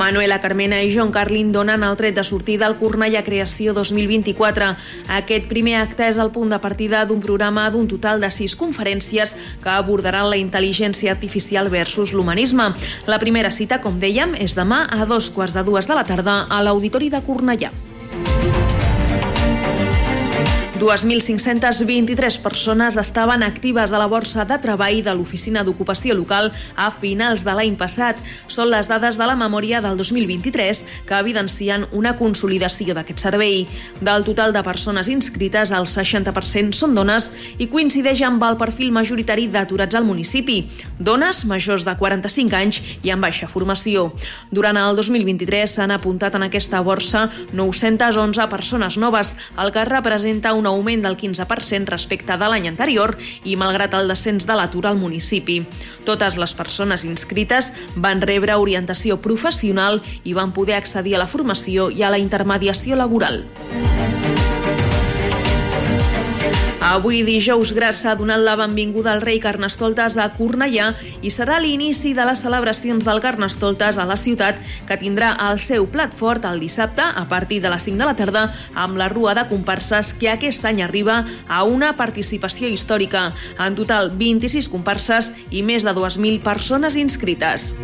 Manuela Carmena i Joan Carlin donen el tret de sortida al Cornellà Creació 2024. Aquest primer acte és el punt de partida d'un programa d'un total de sis conferències que abordaran la intel·ligència artificial versus l'humanisme. La primera cita, com dèiem, és demà a dos quarts de dues de la tarda a l'Auditori de Cornellà. 2.523 persones estaven actives a la borsa de treball de l'Oficina d'Ocupació Local a finals de l'any passat. Són les dades de la memòria del 2023 que evidencien una consolidació d'aquest servei. Del total de persones inscrites, el 60% són dones i coincideix amb el perfil majoritari d'aturats al municipi. Dones majors de 45 anys i amb baixa formació. Durant el 2023 s'han apuntat en aquesta borsa 911 persones noves, el que representa una augment del 15% respecte de l'any anterior i malgrat el descens de l'atur al municipi. Totes les persones inscrites van rebre orientació professional i van poder accedir a la formació i a la intermediació laboral. Avui dijous Gras s'ha donat la benvinguda al rei Carnestoltes a Cornellà i serà l'inici de les celebracions del Carnestoltes a la ciutat que tindrà el seu plat fort el dissabte a partir de les 5 de la tarda amb la rua de comparses que aquest any arriba a una participació històrica. En total 26 comparses i més de 2.000 persones inscrites.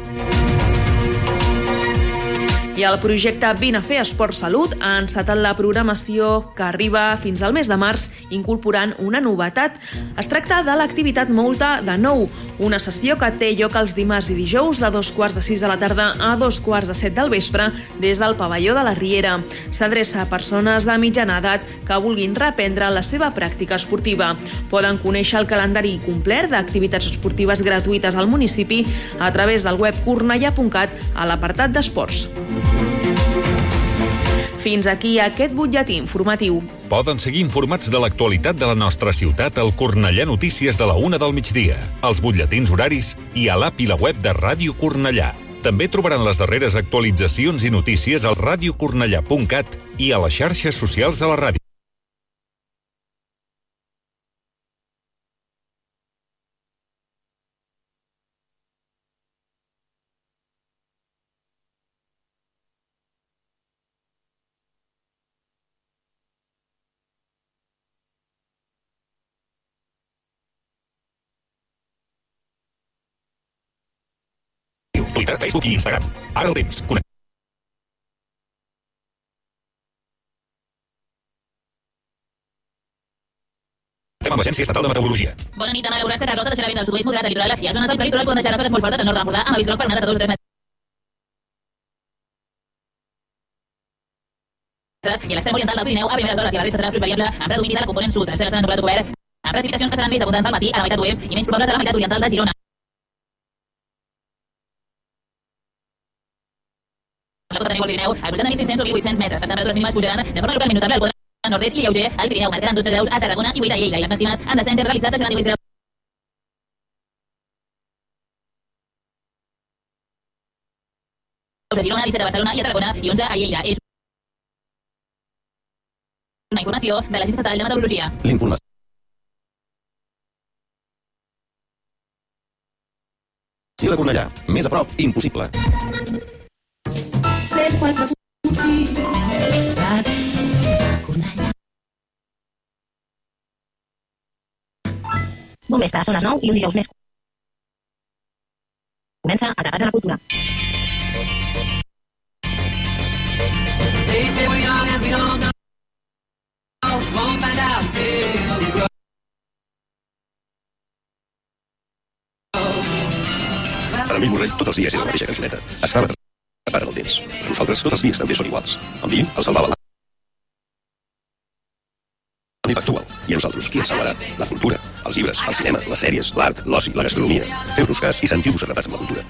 I el projecte Vine a fer Esport Salut ha encetat la programació que arriba fins al mes de març incorporant una novetat. Es tracta de l'activitat Molta de Nou, una sessió que té lloc els dimarts i dijous de dos quarts de sis de la tarda a dos quarts de set del vespre des del pavelló de la Riera. S'adreça a persones de mitjana edat que vulguin reprendre la seva pràctica esportiva. Poden conèixer el calendari complet d'activitats esportives gratuïtes al municipi a través del web cornellà.cat a l'apartat d'esports. Fins aquí aquest butlletí informatiu. Poden seguir informats de l'actualitat de la nostra ciutat al Cornellà Notícies de la una del migdia, als butlletins horaris i a l'app i la web de Ràdio Cornellà. També trobaran les darreres actualitzacions i notícies al radiocornellà.cat i a les xarxes socials de la ràdio. Facebook i Instagram. Ara el temps. Connectem amb l'Agència Estatal de Meteorologia. Bona nit, Anna. Veuràs que Carlota deixarà vindre el sud-oest moderat del litoral. Les zones del prelitoral poden deixar ràfegues molt fortes al nord d'Empordà, amb avís groc per onades de 2 o 3 metres. I a l'extrem oriental del Pirineu, a primeres hores i la resta serà flux variable amb predomini de la component sud. Tercera serà nuvolat obert, amb precipitacions que seran més abundants al matí a la meitat oest i menys probables a la meitat oriental de Girona. La cota de neu al Pirineu, al voltant de 1.500 o 1.800 metres. Les temperatures mínimes pujaran de forma local notable al quadrant nord-est i lleuger al Pirineu, marcaran 12 graus a Tarragona i 8 a Lleida, i les màximes en descens generalitzat seran 18 graus. a Girona, 17 a Barcelona i a Tarragona i 11 a Lleida. És una informació de l'Agència Estatal de Meteorologia. L'informació. Sí, de Cornellà. Més a prop, impossible. Bon vespre, són les 9 i un dijous més. Comença Atrapats a la Cultura. Per a mi, Borrell, tots els dies era la mateixa cançoneta. Estava atrapat en el temps. Per nosaltres, tots els dies també són iguals. El vi el salvava l'àmbit actual. I a nosaltres, qui ens salvarà? La cultura, els llibres, el cinema, les sèries, l'art, l'oci, la gastronomia. Feu-nos cas i sentiu-vos atrapats amb la cultura.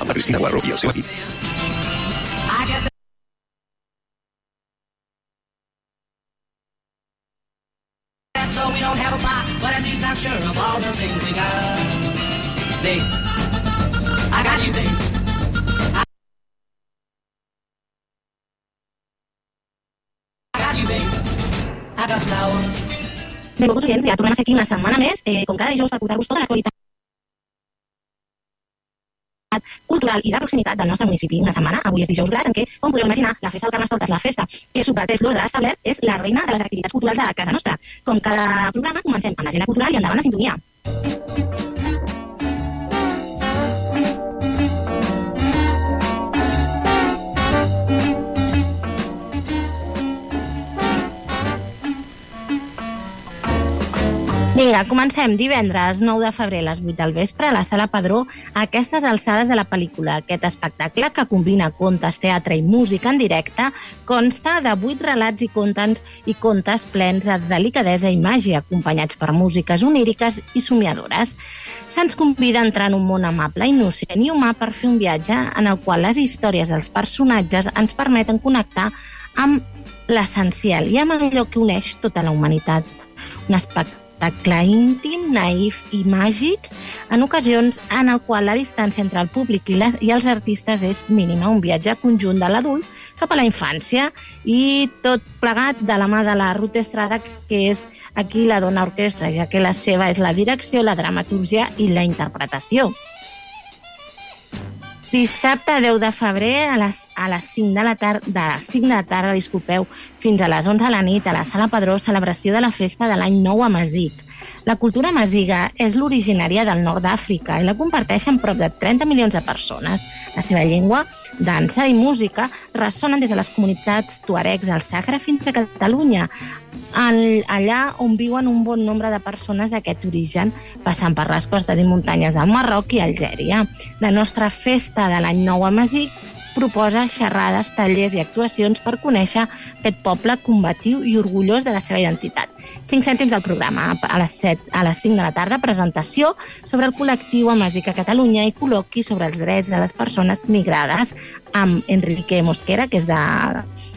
Amb la Cristina Guarro i el seu equip. So we don't have a pot, but at least I'm sure of all the things we got. I got you. Benvolguts oients, ja tornem a ser aquí una setmana més, eh, com cada dijous, per portar-vos tota l'actualitat cultural i de proximitat del nostre municipi. Una setmana, avui és dijous gras, en què, com podeu imaginar, la festa del Carnestoltes, la festa que subverteix l'ordre establert, és la reina de les activitats culturals de casa nostra. Com cada programa, comencem amb l'agenda cultural i endavant la sintonia. Vinga, comencem divendres 9 de febrer a les 8 del vespre a la Sala Padró a aquestes alçades de la pel·lícula. Aquest espectacle, que combina contes, teatre i música en directe, consta de 8 relats i contes i contes plens de delicadesa i màgia, acompanyats per músiques oníriques i somiadores. Se'ns convida a entrar en un món amable, innocent i humà per fer un viatge en el qual les històries dels personatges ens permeten connectar amb l'essencial i amb allò que uneix tota la humanitat. Un espectacle espectacle íntim, naïf i màgic, en ocasions en el qual la distància entre el públic i, les, i els artistes és mínima, un viatge conjunt de l'adult cap a la infància i tot plegat de la mà de la Ruth Estrada, que és aquí la dona orquestra, ja que la seva és la direcció, la dramaturgia i la interpretació. Dissabte 10 de febrer a les, a les 5 de la tarda, de les 5 de la tarda, disculpeu, fins a les 11 de la nit a la Sala Padró, celebració de la festa de l'any nou a Masic. La cultura masiga és l'originària del nord d'Àfrica i la comparteixen prop de 30 milions de persones. La seva llengua, dansa i música ressonen des de les comunitats tuaregs al Sàhara fins a Catalunya, al- allà on viuen un bon nombre de persones d'aquest origen, passant per les costes i muntanyes del Marroc i Algèria. La nostra festa de l'any nou a Masic proposa xerrades, tallers i actuacions per conèixer aquest poble combatiu i orgullós de la seva identitat. 5 cèntims al programa. A les, 7, a les 5 de la tarda, presentació sobre el col·lectiu Amàsic a Catalunya i col·loqui sobre els drets de les persones migrades amb Enrique Mosquera, que és de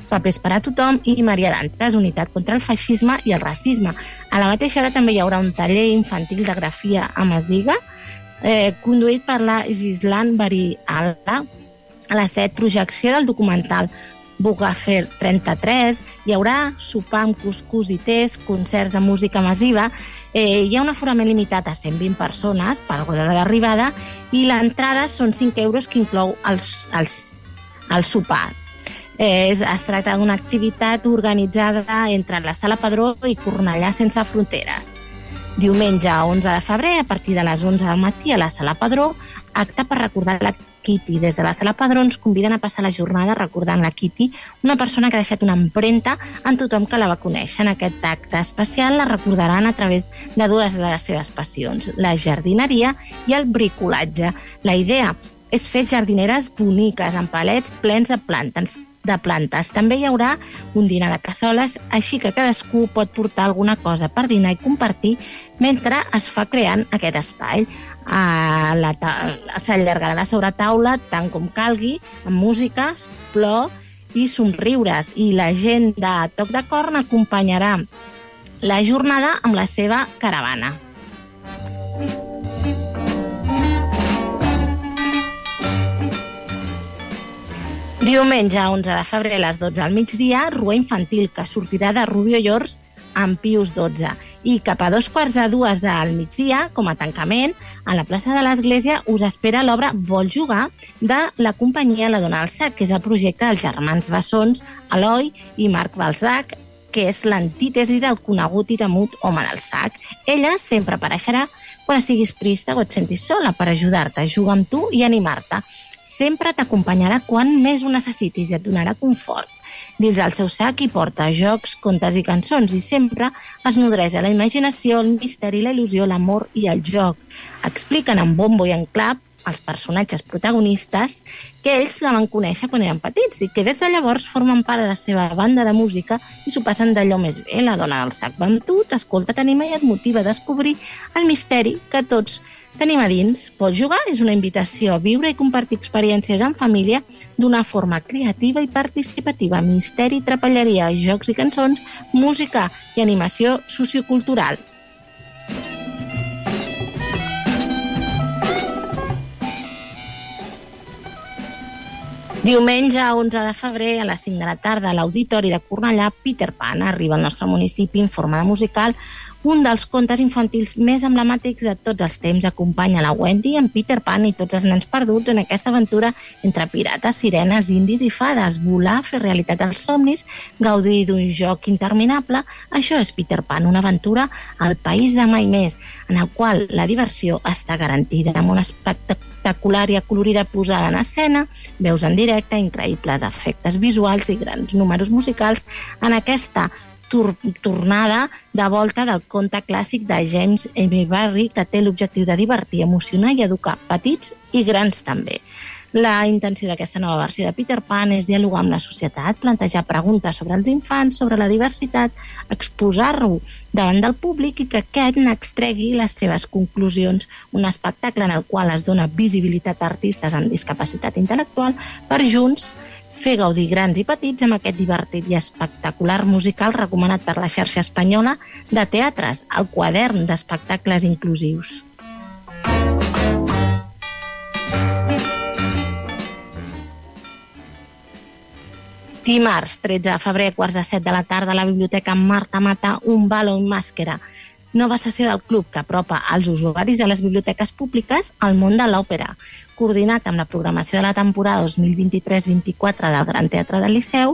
Papers per a tothom, i Maria Dantes, Unitat contra el feixisme i el racisme. A la mateixa hora també hi haurà un taller infantil de grafia a Masiga, eh, conduït per la Gislan Bari Alba, a les 7, projecció del documental Bugafer 33, hi haurà sopar amb cuscús i tés, concerts de música massiva, eh, hi ha un aforament limitat a 120 persones per hora d'arribada i l'entrada són 5 euros que inclou els, els, el sopar. Eh, es, es tracta d'una activitat organitzada entre la Sala Padró i Cornellà Sense Fronteres. Diumenge 11 de febrer, a partir de les 11 del matí, a la Sala Padró, acte per recordar la Kitty. Des de la Sala Padró ens conviden a passar la jornada recordant la Kitty, una persona que ha deixat una empremta en tothom que la va conèixer. En aquest acte especial la recordaran a través de dues de les seves passions, la jardineria i el bricolatge. La idea és fer jardineres boniques, amb palets plens de plantes, de plantes. També hi haurà un dinar de cassoles, així que cadascú pot portar alguna cosa per dinar i compartir mentre es fa creant aquest espai. A la S'allargarà la sobretaula tant com calgui, amb música, plor i somriures. I la gent de Toc de Corn acompanyarà la jornada amb la seva caravana. Diumenge 11 de febrer a les 12 al migdia, Rua Infantil, que sortirà de Rubio Llors amb Pius XII. I cap a dos quarts de dues del migdia, com a tancament, a la plaça de l'Església us espera l'obra Vol jugar de la companyia La Dona al Sac, que és el projecte dels germans Bessons, Eloi i Marc Balzac, que és l'antítesi del conegut i temut home del sac. Ella sempre apareixerà quan estiguis trista o et sentis sola per ajudar-te jugar amb tu i animar-te. Sempre t'acompanyarà quan més ho necessitis i et donarà confort. Dins el seu sac hi porta jocs, contes i cançons i sempre es nodreix de la imaginació, el misteri, la il·lusió, l'amor i el joc. Expliquen en bombo i en clap els personatges protagonistes que ells la van conèixer quan eren petits i que des de llavors formen part de la seva banda de música i s'ho passen d'allò més bé. La dona del sac va amb tu, t'escolta, t'anima i et motiva a descobrir el misteri que tots tenim a dins. Pots jugar és una invitació a viure i compartir experiències en família d'una forma creativa i participativa. Misteri, trapelleria, jocs i cançons, música i animació sociocultural. Diumenge 11 de febrer a les 5 de la tarda a l'Auditori de Cornellà, Peter Pan arriba al nostre municipi en forma de musical. Un dels contes infantils més emblemàtics de tots els temps acompanya la Wendy en Peter Pan i tots els nens perduts en aquesta aventura entre pirates, sirenes, indis i fades. Volar, fer realitat els somnis, gaudir d'un joc interminable, això és Peter Pan, una aventura al país de mai més, en el qual la diversió està garantida amb un espectacle espectacular i acolorida posada en escena, veus en directe, increïbles efectes visuals i grans números musicals en aquesta tor tornada de volta del conte clàssic de James M. Barry que té l'objectiu de divertir, emocionar i educar petits i grans també. La intenció d'aquesta nova versió de Peter Pan és dialogar amb la societat, plantejar preguntes sobre els infants, sobre la diversitat, exposar-ho davant del públic i que aquest n'extregui les seves conclusions. Un espectacle en el qual es dona visibilitat a artistes amb discapacitat intel·lectual per junts fer gaudir grans i petits amb aquest divertit i espectacular musical recomanat per la xarxa espanyola de teatres, el quadern d'espectacles inclusius. Dimarts, 13 de febrer, quarts de set de la tarda, a la Biblioteca Marta Mata, un balo en màscara. Nova sessió del club que apropa als usuaris de les biblioteques públiques al món de l'òpera. Coordinat amb la programació de la temporada 2023-24 del Gran Teatre del Liceu,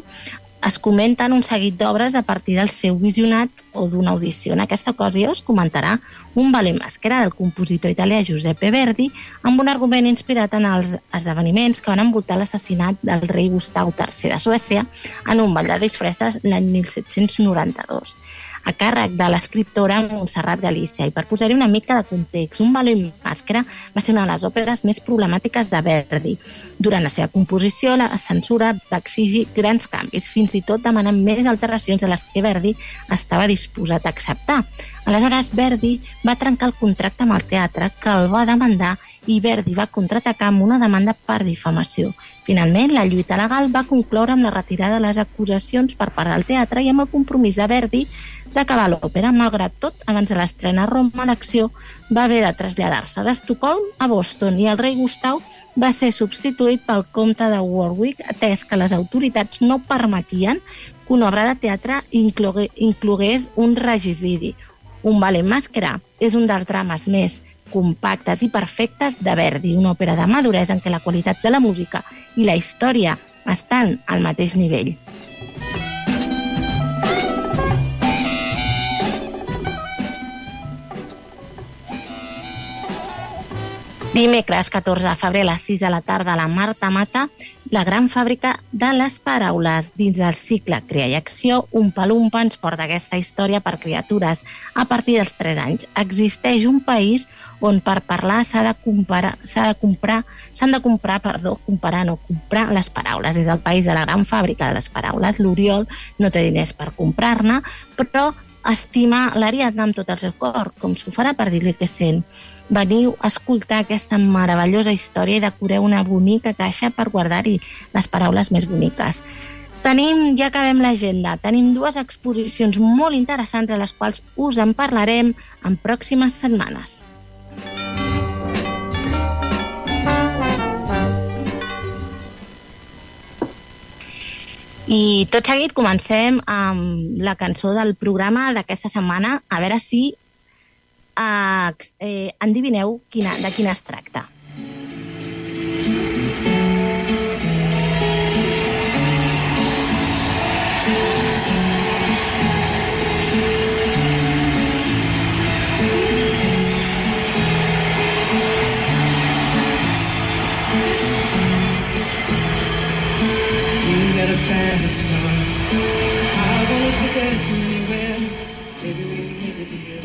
es comenten un seguit d'obres a partir del seu visionat o d'una audició. En aquesta ocasió es comentarà un ballet màscara del compositor italià Giuseppe Verdi amb un argument inspirat en els esdeveniments que van envoltar l'assassinat del rei Gustau III de Suècia en un ball de disfresses l'any 1792 a càrrec de l'escriptora Montserrat Galícia. I per posar-hi una mica de context, Un ballet màscara va ser una de les òperes més problemàtiques de Verdi. Durant la seva composició, la censura va exigir grans canvis, fins i tot demanant més alteracions de les que Verdi estava disposat a acceptar. Aleshores, Verdi va trencar el contracte amb el teatre, que el va demandar i Verdi va contraatacar amb una demanda per difamació. Finalment, la lluita legal va concloure amb la retirada de les acusacions per part del teatre i amb el compromís de Verdi d'acabar l'òpera. Malgrat tot, abans de l'estrena a Roma, l'acció va haver de traslladar-se d'Estocolm a Boston i el rei Gustau va ser substituït pel comte de Warwick, atès que les autoritats no permetien que una obra de teatre inclogué, inclogués un regicidi. Un ballet màscara és un dels drames més compactes i perfectes de Verdi, una òpera de maduresa en què la qualitat de la música i la història estan al mateix nivell. Dimecres 14 de febrer a les 6 de la tarda a la Marta Mata, la gran fàbrica de les paraules. Dins del cicle Crea i Acció, un palumpa ens porta aquesta història per criatures a partir dels 3 anys. Existeix un país on per parlar s'ha de s'ha de comprar s'han de comprar, perdó, comparar no comprar les paraules. És el país de la gran fàbrica de les paraules. L'Oriol no té diners per comprar-ne, però estima l'Ariadna amb tot el seu cor, com s'ho farà per dir-li què sent veniu a escoltar aquesta meravellosa història i decoreu una bonica caixa per guardar-hi les paraules més boniques. Tenim, ja acabem l'agenda, tenim dues exposicions molt interessants a les quals us en parlarem en pròximes setmanes. I tot seguit comencem amb la cançó del programa d'aquesta setmana, a veure si eh, eh, endivineu quina, de quina es tracta.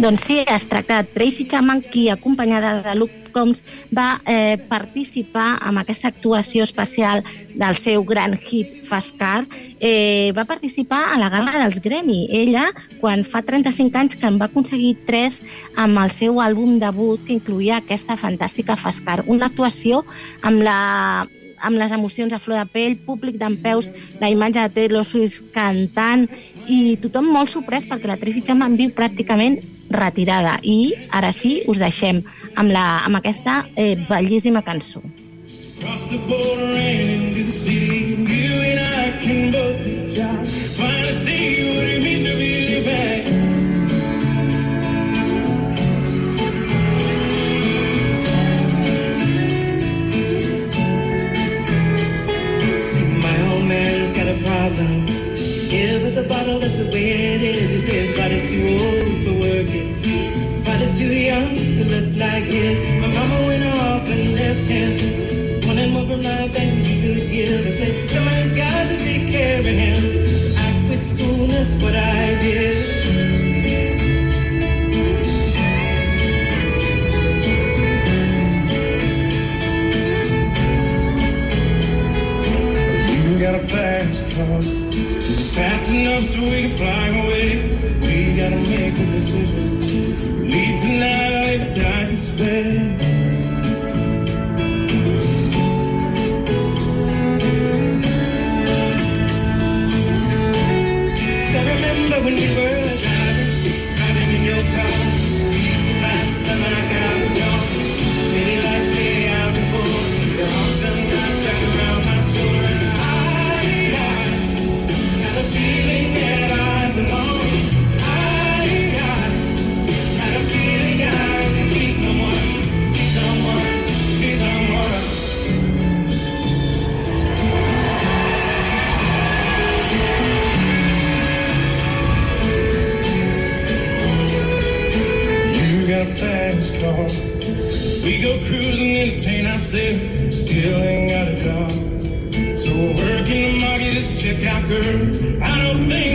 Doncs sí, es tracta de Tracy Chapman, qui, acompanyada de Luke Combs, va eh, participar en aquesta actuació especial del seu gran hit Fast Car. Eh, va participar a la gala dels Grammy. Ella, quan fa 35 anys que en va aconseguir 3 amb el seu àlbum debut que incluïa aquesta fantàstica Fast Car. Una actuació amb la amb les emocions a flor de pell, públic d'en peus, la imatge de Taylor Swift cantant i tothom molt sorprès perquè la Tracy Chapman viu pràcticament retirada i ara sí us deixem amb, la, amb aquesta eh, bellíssima cançó. Cross the border and the city. You and I can both bottle, that's the way it is. He says, body's too old for working. His body's too young to look like his. My mama went off and left him. Wanted more from life than he could give. I said, somebody's got to take care of him. I quit school, that's what I did. Got a fast car, fast enough so we can fly away. We gotta make a decision. Cruising, entertain ourselves. Still ain't got a job. So we're working the market as a checkout girl. I don't things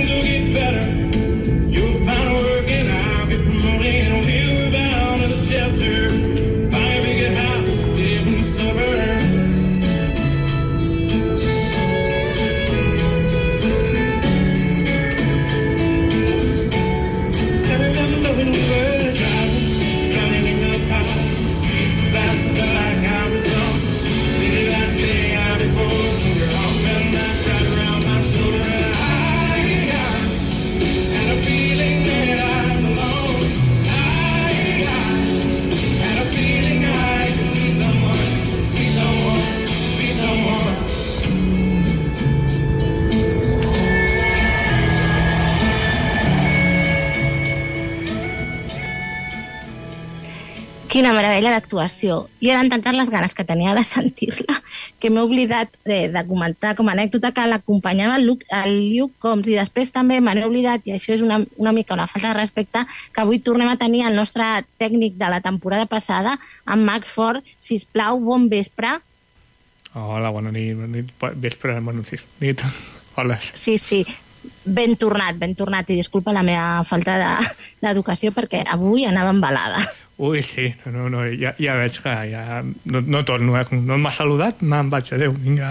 Quina meravella d'actuació. I eren tantes les ganes que tenia de sentir-la que m'he oblidat de, de comentar com a anècdota que l'acompanyava el, Luke- el Luke Combs i després també me n'he oblidat, i això és una, una mica una falta de respecte, que avui tornem a tenir el nostre tècnic de la temporada passada, en Max Ford. Sisplau, bon vespre. Hola, bona nit, bona nit, vespre, bona nit. Hola. Sí, sí, ben tornat, ben tornat. I disculpa la meva falta de- d'educació perquè avui anava embalada. Ui, sí, no, no, ja, ja veig que ja no, no torno, eh? No m'ha saludat, me'n vaig, adéu, vinga.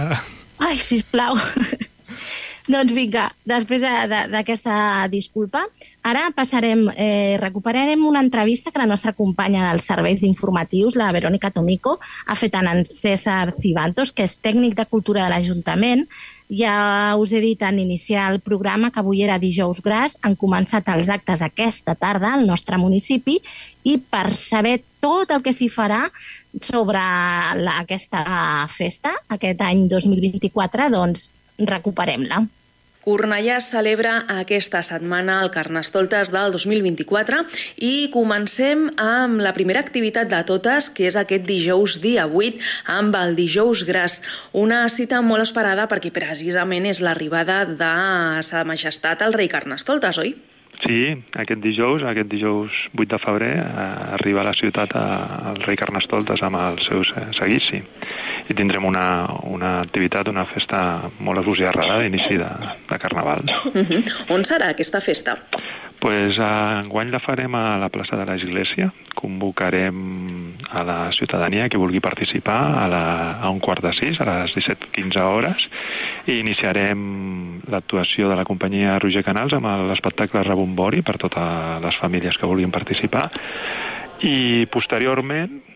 Ai, sisplau. doncs vinga, després de- de- d'aquesta disculpa, ara passarem, eh, recuperarem una entrevista que la nostra companya dels serveis informatius, la Verònica Tomico, ha fet en en César Cibantos, que és tècnic de cultura de l'Ajuntament. Ja us he dit en iniciar el programa que avui era dijous gras, han començat els actes aquesta tarda al nostre municipi i per saber tot el que s'hi farà sobre la, aquesta festa, aquest any 2024, doncs recuperem-la. Cornellà celebra aquesta setmana el Carnestoltes del 2024 i comencem amb la primera activitat de totes, que és aquest dijous dia 8, amb el dijous gras. Una cita molt esperada perquè precisament és l'arribada de Sa Majestat el rei Carnestoltes, oi? Sí, aquest dijous, aquest dijous 8 de febrer, eh, arriba a la ciutat eh, el rei Carnestoltes amb el seu se- seguici. I tindrem una, una activitat, una festa molt efusiarrada d'inici de, de Carnaval. Uh -huh. On serà aquesta festa? Pues, eh, enguany la farem a la plaça de l'Església. Convocarem a la ciutadania que vulgui participar a, la, a un quart de sis, a les 17.15 hores, i iniciarem l'actuació de la companyia Roger Canals amb l'espectacle Rebombori per totes les famílies que vulguin participar. I posteriorment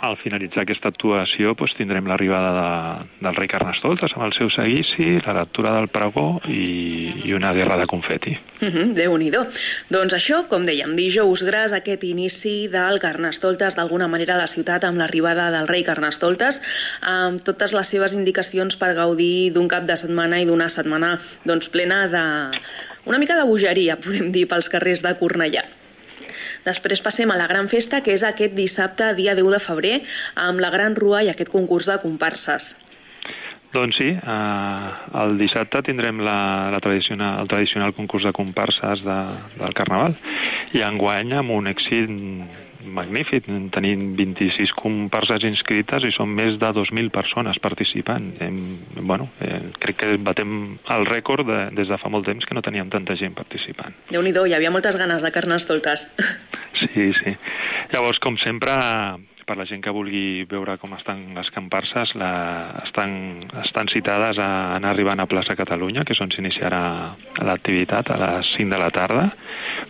al finalitzar aquesta actuació doncs, tindrem l'arribada de, del rei Carnestoltes amb el seu seguici, la lectura del pregó i, i una guerra de confeti. Uh -huh, Déu-n'hi-do. Doncs això, com dèiem, dijous gras, aquest inici del Carnestoltes, d'alguna manera a la ciutat amb l'arribada del rei Carnestoltes, amb totes les seves indicacions per gaudir d'un cap de setmana i d'una setmana doncs, plena de... una mica de bogeria, podem dir, pels carrers de Cornellà. Després passem a la gran festa, que és aquest dissabte, dia 10 de febrer, amb la gran rua i aquest concurs de comparses. Doncs sí, eh, el dissabte tindrem la, la tradicional, el tradicional concurs de comparses de, del Carnaval i enguany amb un èxit magnífic. Tenim 26 comparses inscrites i són més de 2.000 persones participant. Hem, bueno, eh, crec que batem el rècord de, des de fa molt temps que no teníem tanta gent participant. déu nhi hi havia moltes ganes de carnestoltes. Sí, sí. Llavors, com sempre, per la gent que vulgui veure com estan les comparses, la, estan, estan citades a anar arribant a plaça Catalunya, que és on s'iniciarà l'activitat a les 5 de la tarda,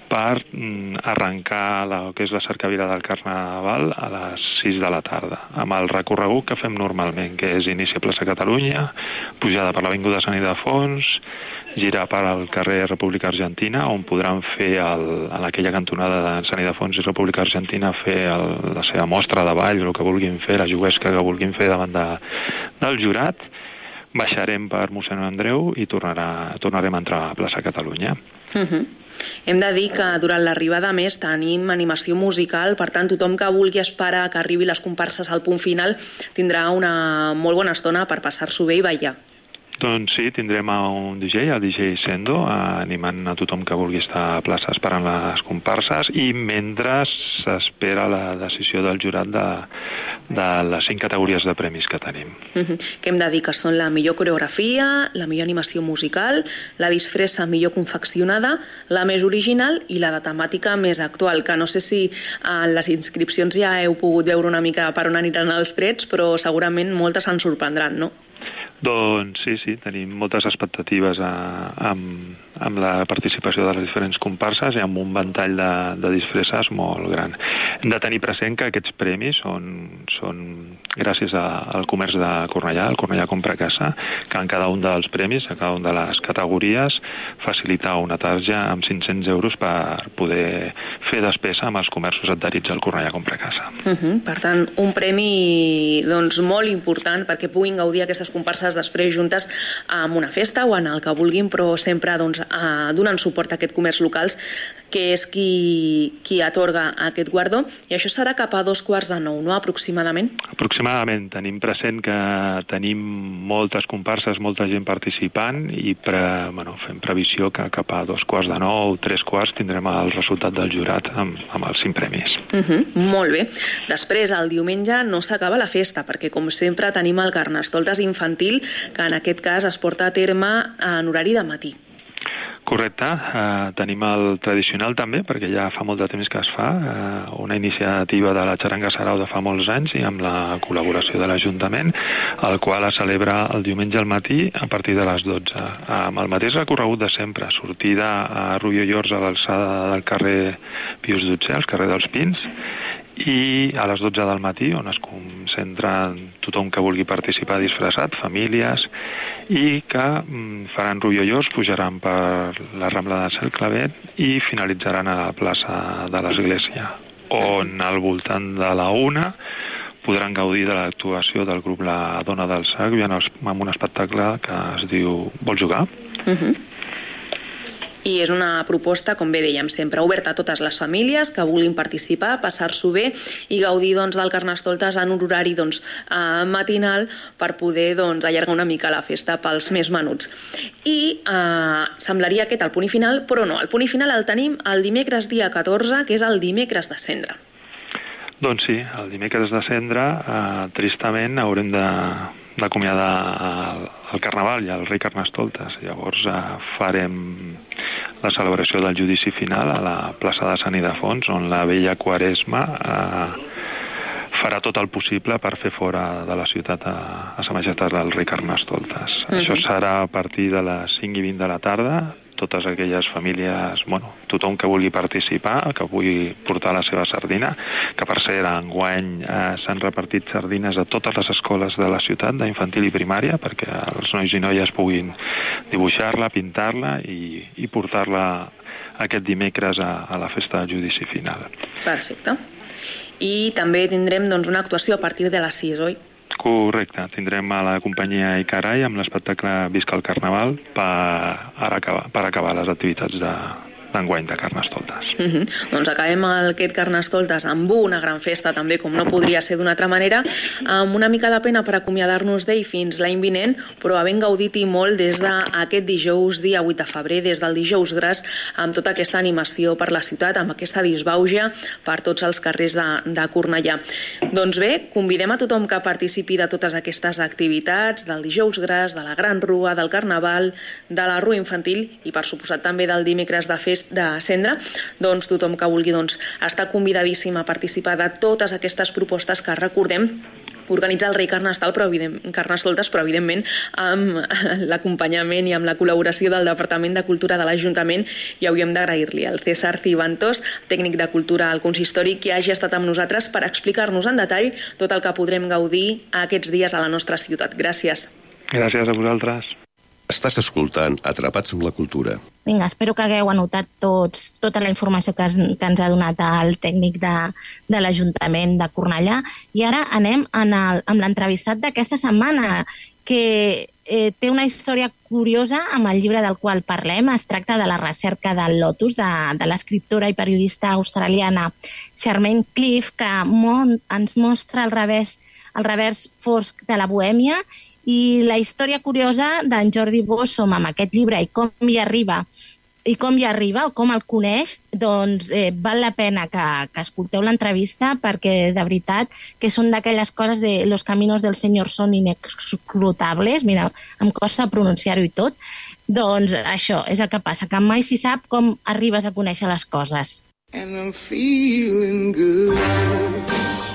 per mm, arrencar la, que és la cercavila del Carnaval a les 6 de la tarda, amb el recorregut que fem normalment, que és inici a plaça Catalunya, pujada per l'Avinguda Sant Ildefons, girar per al carrer República Argentina, on podran fer el, en aquella cantonada de Sant Ildefons i República Argentina fer el, la seva mostra de ball, el que vulguin fer, la juguesca que vulguin fer davant de, del jurat, baixarem per mossèn Andreu i tornarà, tornarem a entrar a plaça Catalunya. Uh -huh. Hem de dir que durant l'arribada més tenim animació musical, per tant tothom que vulgui esperar que arribi les comparses al punt final tindrà una molt bona estona per passar-s'ho bé i ballar. Doncs sí, tindrem un DJ, el DJ Sendo, eh, animant a tothom que vulgui estar a plaça esperant les comparses i mentre s'espera la decisió del jurat de, de les cinc categories de premis que tenim. Uh -huh. Que hem de dir que són la millor coreografia, la millor animació musical, la disfressa millor confeccionada, la més original i la de temàtica més actual, que no sé si en les inscripcions ja heu pogut veure una mica per on aniran els trets, però segurament moltes se'n sorprendran, no? Doncs sí, sí, tenim moltes expectatives a, amb, amb la participació de les diferents comparses i amb un ventall de, de disfresses molt gran. Hem de tenir present que aquests premis són, són gràcies a, al comerç de Cornellà, el Cornellà Compra Casa, que en cada un dels premis, a cada una de les categories, facilitar una tarja amb 500 euros per poder fer despesa amb els comerços adherits al Cornellà Compra Casa. Uh -huh. Per tant, un premi doncs, molt important perquè puguin gaudir aquestes comparses després juntes amb una festa o en el que vulguin, però sempre doncs, eh, donant suport a aquest comerç locals que és qui, qui atorga aquest guardó i això serà cap a dos quarts de nou, no? aproximadament? Aproximadament. Tenim present que tenim moltes comparses, molta gent participant i pre, bueno, fem previsió que cap a dos quarts de nou, tres quarts, tindrem el resultat del jurat amb, amb els cinc premis. Uh -huh. Molt bé. Després, el diumenge no s'acaba la festa, perquè com sempre tenim el Carnestoltes infantil, que en aquest cas es porta a terme en horari de matí. Correcte, eh, tenim el tradicional també, perquè ja fa molt de temps que es fa, eh, una iniciativa de la Xaranga Sarau de fa molts anys i amb la col·laboració de l'Ajuntament, el qual es celebra el diumenge al matí a partir de les 12, amb el mateix recorregut de sempre, sortida a Rubio Llors a l'alçada del carrer Pius Dutzer, al carrer dels Pins, i a les 12 del matí, on es concentra tothom que vulgui participar disfressat, famílies, i que mm, faran roviollors, pujaran per la Rambla de Cel Clavet i finalitzaran a la plaça de l'Església, on al voltant de la una podran gaudir de l'actuació del grup La Dona del Sac amb un espectacle que es diu Vol jugar? Uh -huh. I és una proposta, com bé dèiem, sempre oberta a totes les famílies que vulguin participar, passar-s'ho bé i gaudir doncs, del Carnestoltes en un horari doncs, eh, matinal per poder doncs, allargar una mica la festa pels més menuts. I eh, semblaria aquest el punt i final, però no, el punt i final el tenim el dimecres dia 14, que és el dimecres de cendre. Doncs sí, el dimecres de cendre, eh, tristament, haurem de d'acomiadar el, el Carnaval i el rei Carnestoltes. Llavors eh, farem la celebració del judici final a la plaça de Sant Idefons, on la vella Quaresma eh, farà tot el possible per fer fora de la ciutat a, a Sa Majestat del rei Carnestoltes. Uh -huh. Això serà a partir de les 5 i 20 de la tarda, totes aquelles famílies, bueno, tothom que vulgui participar, que vulgui portar la seva sardina, que per cert, enguany eh, s'han repartit sardines a totes les escoles de la ciutat, d'infantil i primària, perquè els nois i noies puguin dibuixar-la, pintar-la i, i portar-la aquest dimecres a, a la festa del judici final. Perfecte. I també tindrem doncs, una actuació a partir de les 6, oi? Correcte, tindrem a la companyia Icarai amb l'espectacle Visca el Carnaval per, acabar, per acabar les activitats de, d'enguany de Carnestoltes. Uh -huh. Doncs acabem aquest Carnestoltes amb una gran festa, també, com no podria ser d'una altra manera, amb una mica de pena per acomiadar-nos d'ell fins l'any vinent, però havent gaudit i molt des d'aquest dijous, dia 8 de febrer, des del dijous gras, amb tota aquesta animació per la ciutat, amb aquesta disbauja per tots els carrers de, de Cornellà. Doncs bé, convidem a tothom que participi de totes aquestes activitats, del dijous gras, de la Gran Rua, del Carnaval, de la Rua Infantil i, per suposat, també del dimecres de festa de cendre, doncs tothom que vulgui doncs, està convidadíssim a participar de totes aquestes propostes que recordem organitza el rei Carnestal, però evident, Carnestoltes, però evidentment amb l'acompanyament i amb la col·laboració del Departament de Cultura de l'Ajuntament i hauríem d'agrair-li al César Cibantos, tècnic de Cultura al Consistori, que hagi estat amb nosaltres per explicar-nos en detall tot el que podrem gaudir aquests dies a la nostra ciutat. Gràcies. Gràcies a vosaltres. Estàs escoltant Atrapats amb la Cultura. Vinga, espero que hagueu anotat tots, tota la informació que, es, que ens ha donat el tècnic de, de l'Ajuntament de Cornellà. I ara anem en el, amb l'entrevistat d'aquesta setmana, que eh, té una història curiosa amb el llibre del qual parlem. Es tracta de la recerca del Lotus, de, de l'escriptora i periodista australiana Charmaine Cliff, que mon, ens mostra el revés, el revers fosc de la bohèmia i la història curiosa d'en Jordi Bossom amb aquest llibre i com hi arriba i com hi arriba o com el coneix, doncs eh, val la pena que, que escolteu l'entrevista perquè de veritat que són d'aquelles coses de los caminos del senyor són inescrutables, mira, em costa pronunciar-ho i tot, doncs això és el que passa, que mai s'hi sap com arribes a conèixer les coses. And I'm feeling good.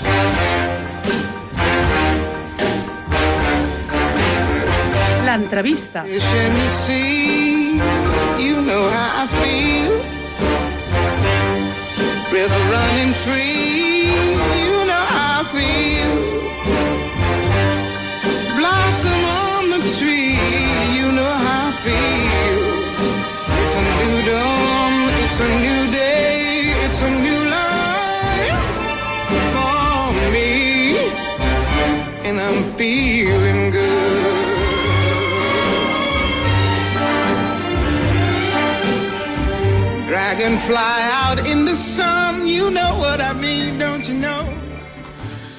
L'entrevista. Let me see, you know how I feel. River running free, you know how I feel. Blossom on the tree, you know how I feel. It's a new dawn, it's a new day, it's a new life for me. And I'm Dragonfly out in the sun, you know what I mean, don't you know?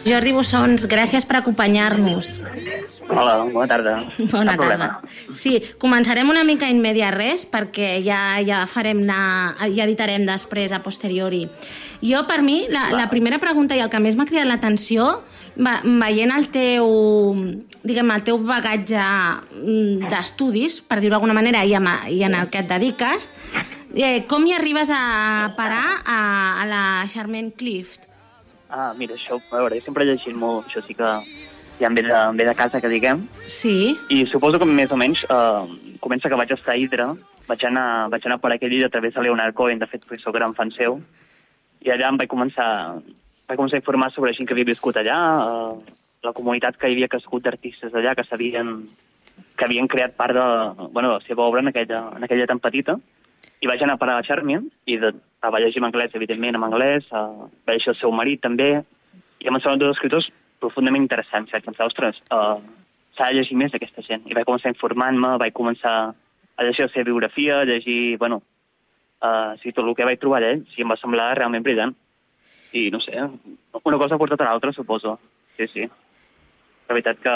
Jordi Bossons, gràcies per acompanyar-nos. Hola, bona tarda. Bona Cap problema. tarda. Sí, començarem una mica in media res perquè ja, ja farem anar, ja editarem després a posteriori. Jo, per mi, la, la primera pregunta i el que més m'ha cridat l'atenció, va- veient el teu, diguem, el teu bagatge mm, d'estudis, per dir-ho d'alguna manera, i, amb, i en el que et dediques, eh, com hi arribes a parar a, a la Charmaine Clift? Ah, mira, això, a veure, jo sempre he llegit molt, això sí que ja em ve de, em ve de casa, que diguem, Sí, i suposo que més o menys eh, comença que vaig estar a Hydra, vaig anar, vaig anar per aquell llibre a través de Leonard Cohen, de fet, perquè soc gran fan seu, i allà em vaig començar, vaig començar a informar sobre gent que havia viscut allà, eh, la comunitat que hi havia crescut d'artistes allà, que s'havien que havien creat part de, bueno, de la seva obra en aquella, en aquella tan petita, i vaig anar a parar a Charmian, i de, vaig llegir en anglès, evidentment, en anglès, uh, vaig llegir el seu marit també, i em semblen dos escriptors profundament interessants. Vaig pensar, ostres, uh, s'ha de llegir més d'aquesta gent. I vaig començar informant-me, vaig començar a llegir la seva biografia, a llegir, bueno, uh, sí, tot el que vaig trobar allà, sí, em va semblar realment brillant. I no sé, una cosa ha portat a l'altra, suposo. Sí, sí. La veritat que,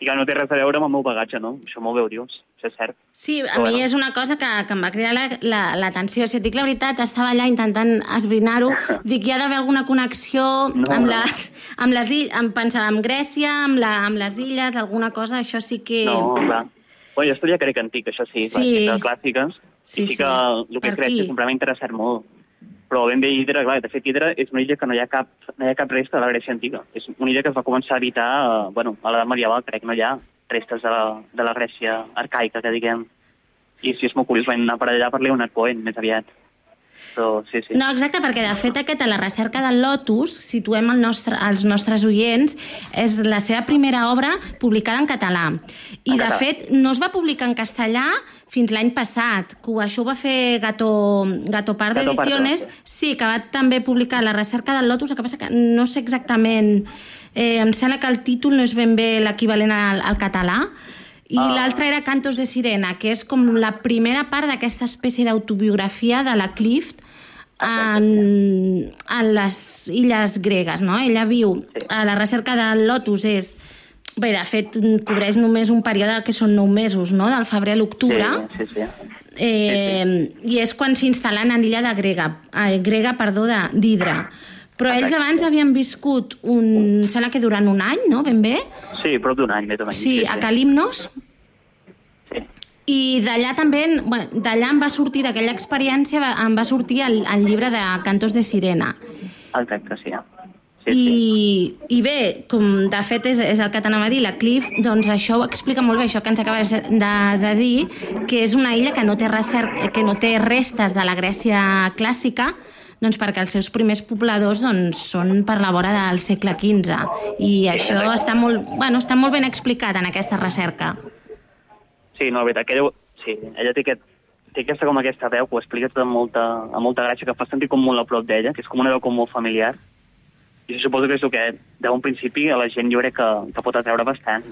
i que no té res a veure amb el meu bagatge, no? Això molt bé ho dius, això és cert. Sí, a Però mi bueno. és una cosa que, que em va cridar l'atenció. La, la, si et dic la veritat, estava allà intentant esbrinar-ho. Dic, hi ha d'haver alguna connexió No, amb, no. les, amb les illes, amb, pensava, amb Grècia, amb, la, amb les illes, alguna cosa, això sí que... No, clar. Bueno, jo estudia grec antic, això sí, Sí. sí. clàssiques, Sí, i sí sí. que el que Per Grècia aquí. sempre m'ha interessat molt. Però ben bé Hidra, clar, de fet Hidra és una illa que no hi ha cap, no hi ha cap resta de la Grècia antiga. És una illa que es va començar a habitar, eh, bueno, a l'edat medieval, crec, no hi ha restes de la, de la Grècia arcaica, que diguem. I sí, és molt curiós, vam anar per allà per Leonard Cohen, més aviat. Sí, sí. No, exacte, perquè de fet aquest a la recerca del Lotus situem el nostre, els nostres oients, és la seva primera obra publicada en català. I En de català. fet no es va publicar en castellà fins l'any passat, que això ho va fer Gato, Gato Pardo Gato Pardo, Ediciones, sí, que va també publicar la recerca del Lotus, el que passa que no sé exactament, eh, em sembla que el títol no és ben bé l'equivalent al, al català, i Ah. l'altre era Cantos de Sirena, que és com la primera part d'aquesta espècie d'autobiografia de la Clift en, en les illes gregues, no? Ella viu, a la recerca del Lotus és... Bé, de fet, cobreix només un període que són nou mesos, no?, del febrer a l'octubre. Sí, sí, sí. Eh, I és quan s'instal·len en l'illa de Grega, eh, Grega, perdó, d'Hidra. Però ells abans havien viscut un... Sembla que durant un any, no?, ben bé? Sí, prop d'un any, més o menys. Sí, a Calimnos. I d'allà també, bueno, d'allà em va sortir, d'aquella experiència, em va sortir el, el llibre de Cantos de Sirena. Exacte, sí. I, I bé, com de fet és, és el que t'anava a dir, la Cliff, doncs això ho explica molt bé, això que ens acabes de, de dir, que és una illa que no té, recer que no té restes de la Grècia clàssica, doncs perquè els seus primers pobladors doncs, són per la vora del segle XV. I això està molt, bueno, està molt ben explicat en aquesta recerca. Sí, no, la veritat, que ella, sí, ella té, aquest, té aquesta, com aquesta veu que ho explica tot amb molta, amb molta gràcia, que fa sentir com molt a prop d'ella, que és com una veu com molt familiar. I això suposo que és el que, d'un principi, a la gent jo crec que, que pot atreure bastant.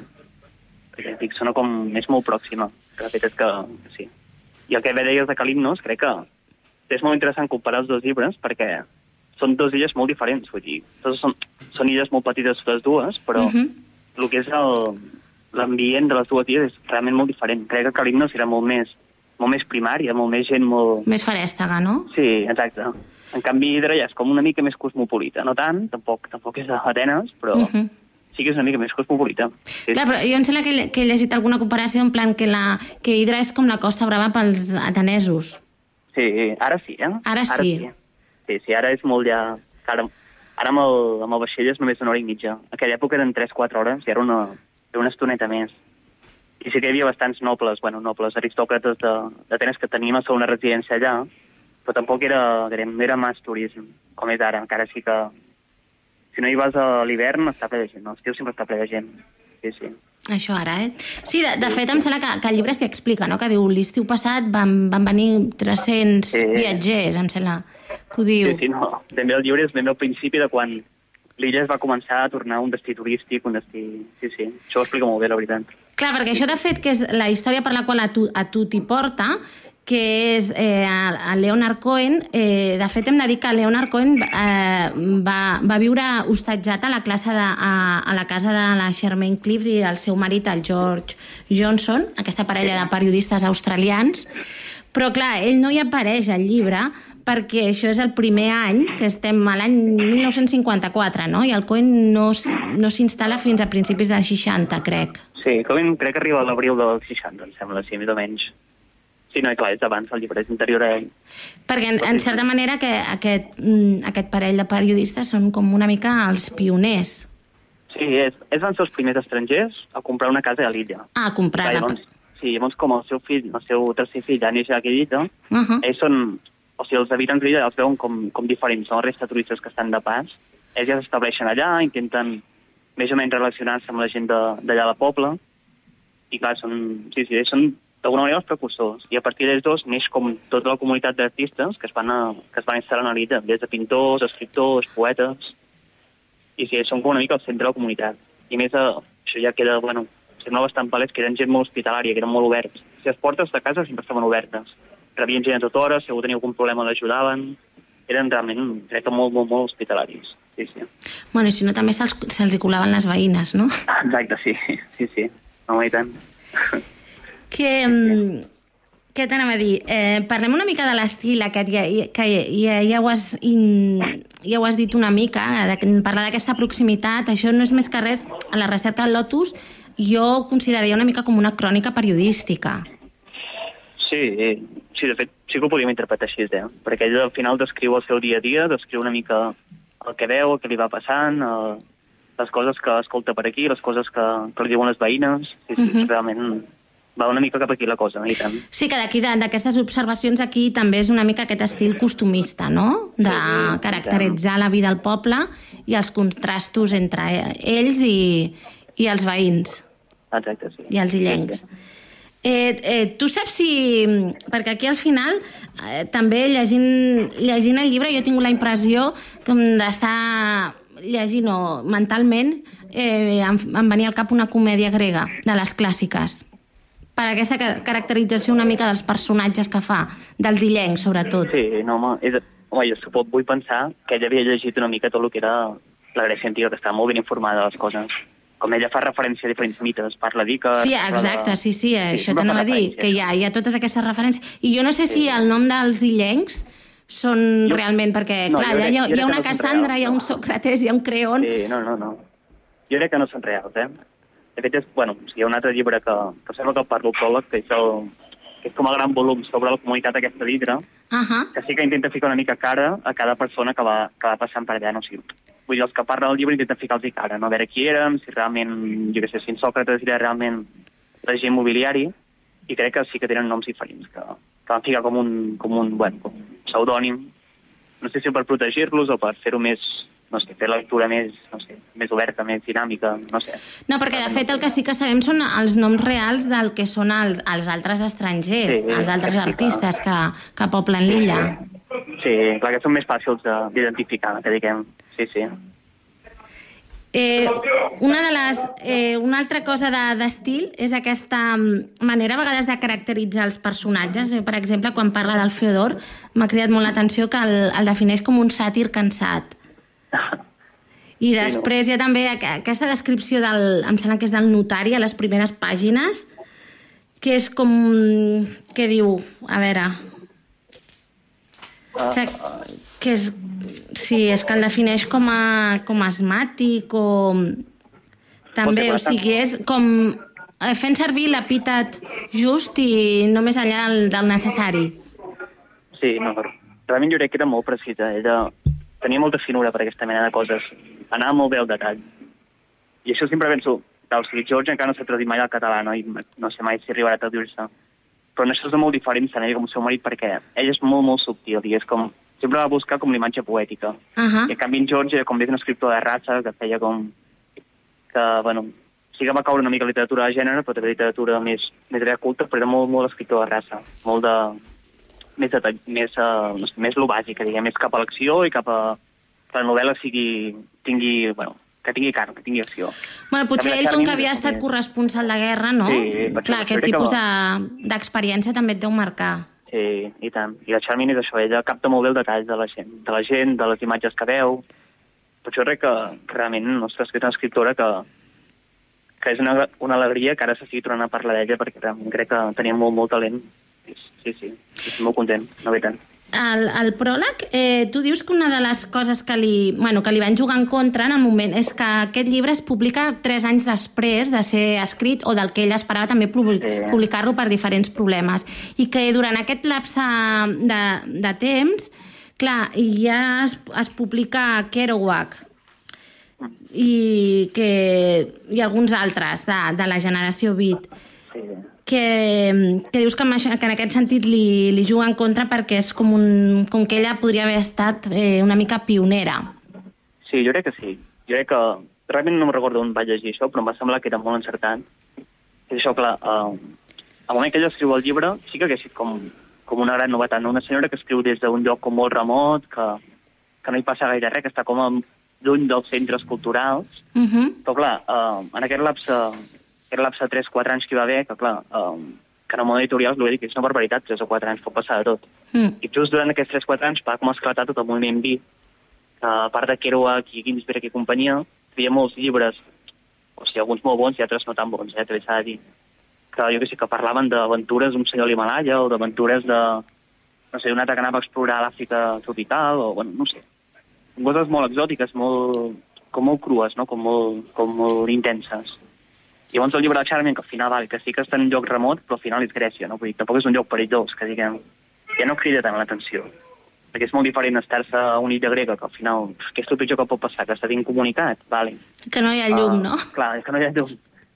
Perquè, dic, sona com... és molt pròxima. La veritat és que, sí. I el que bé deies de Calimnos, crec que és molt interessant comparar els dos llibres, perquè són dues illes molt diferents, vull dir, totes són, són illes molt petites totes dues, però Mhm. el que és el- l'ambient de les dues illes és realment molt diferent. Crec que Calimnos era molt més, molt més primària, molt més gent molt... Més farèstega, no? Sí, exacte. En canvi, Hidra ja és com una mica més cosmopolita. No tant, tampoc, tampoc és d'Atenes, però uh Mhm. sí que és una mica més cosmopolita. Sí, Clar, però jo em sembla que, que he llegit alguna comparació en plan que, la, que Hidra és com la Costa Brava pels atenesos. Sí, ara sí, eh? Ara sí. sí. Sí, sí, ara és molt ja... Ara, ara amb, el, amb el vaixell és només una hora i mitja. Aquella època eren 3-4 hores i era una, era una estoneta més. I sí que hi havia bastants nobles, bueno, nobles aristòcrates de- d'Atenes que tenien la segona residència allà, però tampoc era, direm, era més turisme, com és ara. Encara sí que... Si no hi vas a l'hivern, està ple de gent. No? L'estiu sempre està ple de gent. Sí, sí. Això ara, eh? Sí, de, de fet, em sembla que, que el llibre s'hi explica, no? Que diu, l'estiu passat van, van venir 300 Sí. viatgers, em sembla que ho diu. Sí, sí, no. Ben bé el llibre és ben al principi de quan l'illa es va començar a tornar un destí turístic, un destí... Sí, sí, això ho explica molt bé, la veritat. Clar, perquè això, de fet, que és la història per la qual a tu, a tu t'hi porta, que és eh, a Leonard Cohen, eh, de fet hem de dir que Leonard Cohen eh, va, va viure hostatjat a la, classe de, a, a la casa de la Charmaine Cliff i el seu marit, el George Johnson, aquesta parella de periodistes australians, però clar, ell no hi apareix al llibre perquè això és el primer any, que estem a l'any 1954, no? I el Cohen no, no s'instal·la fins a principis dels 60, crec. Sí, com crec que arriba a l'abril del 60, em sembla, sí, més o menys. Sí, no, i clar, és abans, el llibre és interior a ell. Perquè, en, en certa manera, que aquest, mm, aquest parell de periodistes són com una mica els pioners. Sí, és, és van ser els primers estrangers a comprar una casa a l'illa. Ah, a comprar Clar, la... llavors, sí, llavors com el seu fill, el seu tercer fill, ja neix a aquella illa, Uh -huh. ells són... O sigui, els habitants de l'illa els veuen com, com diferents, són la resta de turistes que estan de pas. Ells ja s'estableixen allà, intenten més o menys relacionar-se amb la gent de- d'allà del poble, i clar, són, sí, sí, són d'alguna manera els precursors. I a partir d'ells dos neix com tota la comunitat d'artistes que es van, a, que es van instal·lar a l'illa, des de pintors, escriptors, poetes... I sí, són com una mica el centre de la comunitat. I a més, eh, això ja queda, bueno, sembla bastant palès que eren gent molt hospitalària, que eren molt oberts. Si les portes de casa sempre estaven obertes. Rebien gent a tota hora, si algú tenia algun problema l'ajudaven. Eren realment, crec que molt, molt, molt hospitalaris. Sí, sí. Bueno, i si no, també se'ls se colaven les veïnes, no? Exacte, sí, sí, sí. No, i tant. Que, mm, què t'anava a dir? Eh, parlem una mica de l'estil aquest, ja, que ja, ja, ho has in, ja ho has dit una mica, de, parlar d'aquesta proximitat, això no és més que res, a la recerca del Lotus jo ho consideraria una mica com una crònica periodística. Sí, sí, de fet, sí que ho podíem interpretar així, eh? perquè ell al final descriu el seu dia a dia, descriu una mica el que veu, el que li va passant, eh, les coses que escolta per aquí, les coses que, que li diuen les veïnes. Sí, sí, Mhm. realment va una mica cap aquí la cosa? I tant. Sí, que d'aquí, d'aquestes observacions aquí també és una mica aquest estil costumista, no? De caracteritzar la vida al poble i els contrastos entre ells i, i els veïns Exacte, sí. i els illencs. Eh, eh, tu saps si... Perquè aquí al final, eh, també llegint, llegint el llibre, jo he tingut la impressió que d'estar llegint o mentalment eh, em, em venia al cap una comèdia grega, de les clàssiques per aquesta ca- caracterització una mica dels personatges que fa, dels illencs, sobretot. Sí, no, home, és, home jo suposo, vull pensar que ella havia llegit una mica tot el que era la Grècia antiga, que estava molt ben informada de les coses. Com ella fa referència a diferents mites, parla d'Icar... Sí, exacte, de- sí, sí, això t'anava a dir, que hi ha, hi ha totes aquestes referències. I jo no sé si el nom dels illencs són Jo- realment, perquè, No, clar, crec- hi ha, hi ha una no Cassandra, reals, hi ha un no. Sòcrates, hi ha un Creon... Sí, no, no, no. Jo crec que no són reals, eh? De fet, és, bueno, o sigui, hi ha un altre llibre que, que sembla que parlo pròleg, que és, el, que és com a gran volum sobre la comunitat aquesta d'Hidra, Uh -huh. que sí que intenta ficar una mica cara a cada persona que va, que va passant per allà, no? O sigui, vull dir, els que parlen del llibre intenten ficar-los cara, no? A veure qui érem, si realment, jo què sé, si en Sòcrates era realment l'agent mobiliari, i crec que sí que tenen noms diferents, que, que van ficar com un, com un, bueno, com un pseudònim, no sé si per protegir-los o per fer-ho més, no sé, fer la lectura més, no sé, més oberta, més dinàmica, no sé. No, perquè de fet el que sí que sabem són els noms reals del que són els, els altres estrangers, Sí, els altres sí, clar. artistes que, que poblen l'illa. Sí, clar que són més fàcils de- d'identificar, que diguem. Sí, sí. Eh, una de les, eh, una altra cosa de- d'estil és aquesta mm, manera a vegades de caracteritzar els personatges. Eh, per exemple, quan parla del Feodor, m'ha cridat molt l'atenció que el, el defineix com un sàtir cansat. I no. després hi ha també aqu- aquesta descripció del, em sembla que és del notari a les primeres pàgines, que és com... què diu? A veure... O sigui, que és... Sí, és que el defineix com a, com a asmàtic o... També, o sigui, és com eh, fent servir l'epítet just i no més enllà del, del necessari. Sí, no, realment jo crec que era molt precisa. Ella tenia molta finura per aquesta mena de coses. Anava molt bé al detall. I això sempre penso, el Sir George encara no s'ha traduït mai al català, no? I no sé mai si arribarà a traduir-se. Però en això és molt diferent tant ell com el seu marit, perquè ell és molt, molt subtil, i és com... Sempre va buscar com l'imatge poètica. Uh -huh. I en canvi en George com més un escriptor de raça, que feia com... que, bueno, sí que va caure una mica literatura de gènere, però també literatura més, més culta, però era molt, molt escriptor de raça. Molt de... més, de, més, uh, no sé, més lo bàsic, diguem, més cap a l'acció i cap a... que la novel·la sigui... tingui... bueno, que tingui carn, que tingui acció. Bueno, potser També ell, com que havia estat també- corresponsal de guerra, no? Sí, Clar, aquest tipus que de- d'experiència també et deu marcar. Sí, i tant. I la Charmin és això, ella capta molt bé el detall de la gent, de la gent, de les imatges que veu. Per això crec que, que realment, ostres, que és una escriptora que, que és una, una alegria que ara s'estigui tornant a parlar d'ella perquè realment crec que tenia molt, molt talent. Sí, sí, estic molt content, no ve tant. El, el pròleg, eh, tu dius que una de les coses que li, bueno, que li van jugar en contra en el moment és que aquest llibre es publica tres anys després de ser escrit o del que ell esperava també publicar-lo per diferents problemes. I que durant aquest lapse de, de temps clar, ja es, es publica Kerouac i, que, i alguns altres de, de la generació Beat. Sí, que, que dius que en, això, que en aquest sentit li, li juga en contra perquè és com, un, com que ella podria haver estat eh, una mica pionera. sí jo crec que sí. Jo crec que... Realment no me'n recordo on vaig llegir això, però em va semblar que era molt encertat. És això, clar, eh, al moment que ella escriu el llibre, sí que hagués sigut com, com una gran novetat, no? Una senyora que escriu des d'un lloc com molt remot, que, que no hi passa gaire res, que està com a lluny dels centres culturals, Uh -huh. però clar, uh, en aquest lapse, aquest lapse de 3-4 anys que hi va haver, que clar, uh, que en el món editorial, dit, que és una barbaritat, 3 o 4 anys pot passar de tot. Mm. I just durant aquests 3-4 anys va com esclatar tot el moviment vi, que a part de Kerouac i Ginsberg i companyia, hi havia molts llibres, o sigui, alguns molt bons i altres no tan bons, eh, també s'ha de dir, que jo que sé, que parlaven d'aventures d'un senyor a l'Himalaya o d'aventures de, no sé, d'un altre que anava a explorar l'Àfrica tropical, o, bueno, no sé, coses molt exòtiques, molt, com molt crues, no? com, molt, com molt intenses. I llavors el llibre de Charmin, que al final val, que sí que està en un lloc remot, però al final és Grècia, no? Vull dir, tampoc és un lloc perillós, que diguem, ja no crida tant l'atenció. Perquè és molt diferent estar-se a una illa grega, que al final, què és el pitjor que pot passar? Que està incomunicat, vale. Que no hi ha llum, Ah, no? Clar, és que no hi ha llum.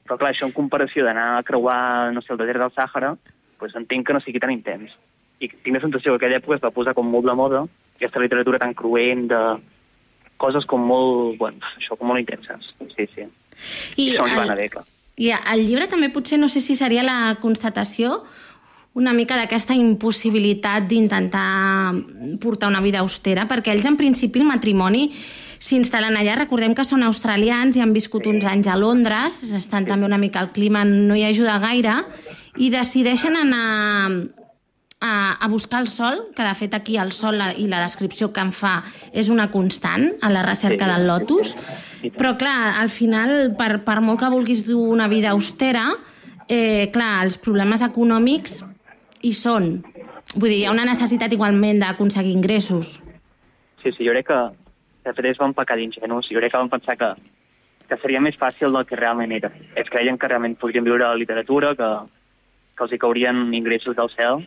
Però clar, això en comparació d'anar a creuar, no sé, el desert del Sàhara, doncs entenc que no sigui tan intens. I tinc la sensació que aquella època es va posar com molt de moda aquesta literatura tan cruent de coses com molt, bueno, això, com molt intenses. Sí, sí. I això ens va anar bé, clar. I el llibre també potser, no sé si seria la constatació una mica d'aquesta impossibilitat d'intentar portar una vida austera, perquè ells en principi el matrimoni s'instal·len allà, recordem que són australians i han viscut uns anys a Londres, estan també una mica, el clima no hi ajuda gaire, i decideixen anar a, a buscar el sol, que de fet aquí el sol la, i la descripció que en fa és una constant a la recerca del lotus, però clar, al final, per, per molt que vulguis dur una vida austera, eh, clar, els problemes econòmics hi són. Vull dir, hi ha una necessitat igualment d'aconseguir ingressos. Sí, sí, jo crec que de fet ells van pecar d'ingenus. Jo crec que van pensar que, que seria més fàcil del que realment era. Ells creien que realment podrien viure la literatura, que, que els hi caurien ingressos del cel,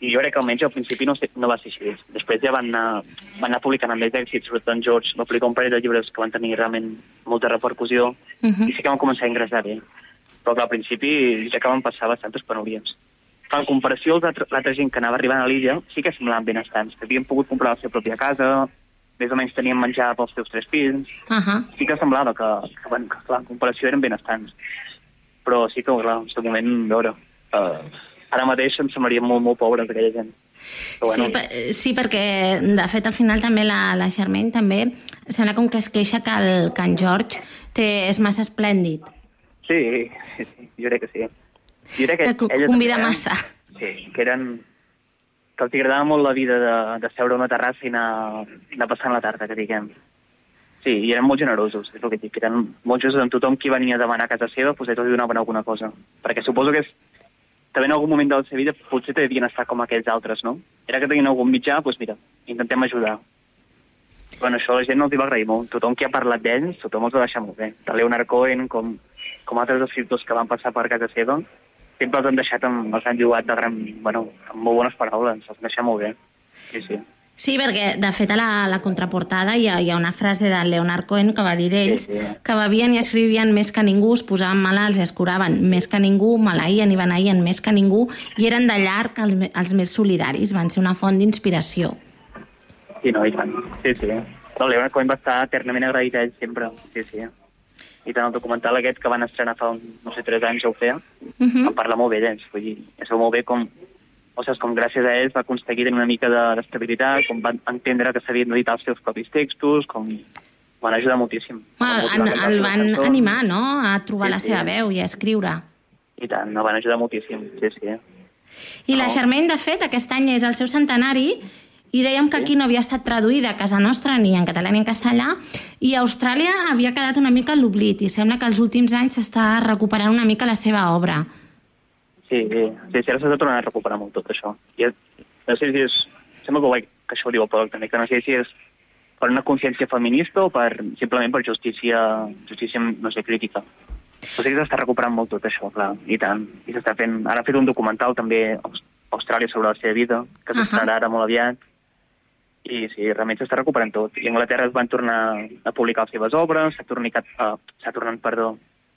i jo crec que almenys al principi no, no va ser així. Després ja van anar, van anar publicant amb més èxits, sobretot en George va publicar un parell de llibres que van tenir realment molta repercussió, Uh i -huh. sí que van començar a ingressar bé. Però clar, al principi ja que van passar bastantes penúries. En comparació amb l'altra l'altra gent que anava arribant a l'illa, sí que semblaven benestants, que havien pogut comprar la seva pròpia casa, més o menys tenien menjar pels seus tres fills, Uh -huh. sí que semblava que, que, bueno, que clar, en comparació eren benestants. Però sí que, clar, en aquest moment, a veure, uh, ara mateix em semblaria molt, molt pobres aquella gent. Però, Sí, per, sí, perquè de fet al final també la, la Germaine també sembla com que es queixa que, el, que en George té, és massa esplèndid, sí, sí, sí, jo crec que sí. Jo crec que, que convida també, massa. Sí, que eren... que els agradava molt la vida de, de seure a una terrassa i anar, anar passant la tarda, que diguem. Sí, i eren molt generosos, és el que dic. Eren molt generosos amb tothom qui venia a demanar a casa seva, doncs ells els donaven alguna cosa. Perquè suposo que és, també en algun moment de la seva vida potser devien estar com aquells altres, no? Era que tenien algun mitjà, doncs mira, intentem ajudar. Bueno, això la gent no els hi va agrair molt. Tothom que ha parlat d'ells, tothom els va deixar molt bé. De Leonard Cohen, com, com altres escriptors que van passar per casa seva, sempre els han deixat, amb, els han de gran, bueno, amb molt bones paraules, els han deixat molt bé. Sí, sí. Sí, perquè de fet a la, la contraportada hi ha, hi ha una frase de Leonard Cohen que va dir ells que bevien i escrivien més que ningú, es posaven malalts i es curaven més que ningú, maleïen i beneïen més que ningú i eren de llarg el, me- els més solidaris, van ser una font d'inspiració. Sí, no, i tant. Sí, sí. No, Leonard Cohen va estar eternament agraït a ell sempre. Sí, sí. I tant el documental aquest que van estrenar fa, un, no sé, tres anys ja ho feia, Uh -huh. em parla molt bé d'ells. Vull dir, veu molt bé com, o sigui, com gràcies a ells va aconseguir tenir una mica de- d'estabilitat, com van entendre que s'havien d'editar els seus propis textos, com van ajudar moltíssim. Bueno, el, el cantar van animar, no?, a trobar Sí, la sí. seva veu i a escriure. I tant, no, van ajudar moltíssim, sí, sí. I la No. Germaine, de fet, aquest any és el seu centenari i dèiem que aquí no havia estat traduïda a casa nostra ni en català ni en castellà i a Austràlia havia quedat una mica l'oblit i sembla que els últims anys s'està recuperant una mica la seva obra. Sí, sí, sí, sí ara s'ha de tornar a recuperar molt tot això. I no sé si és... Sembla que, ho que això ho diu el Pol també, que no sé si és per una consciència feminista o per, simplement per justícia, justícia, no sé, crítica. Però sí que s'està recuperant molt tot això, clar, i tant. I s'està fent... Ara ha fet un documental també a Aus- Austràlia sobre la seva vida, que s'estrenarà ara molt aviat. I sí, realment s'està recuperant tot. I a Anglaterra es van tornar a publicar les seves obres, s'ha tornat, uh, s'ha tornat, perdó,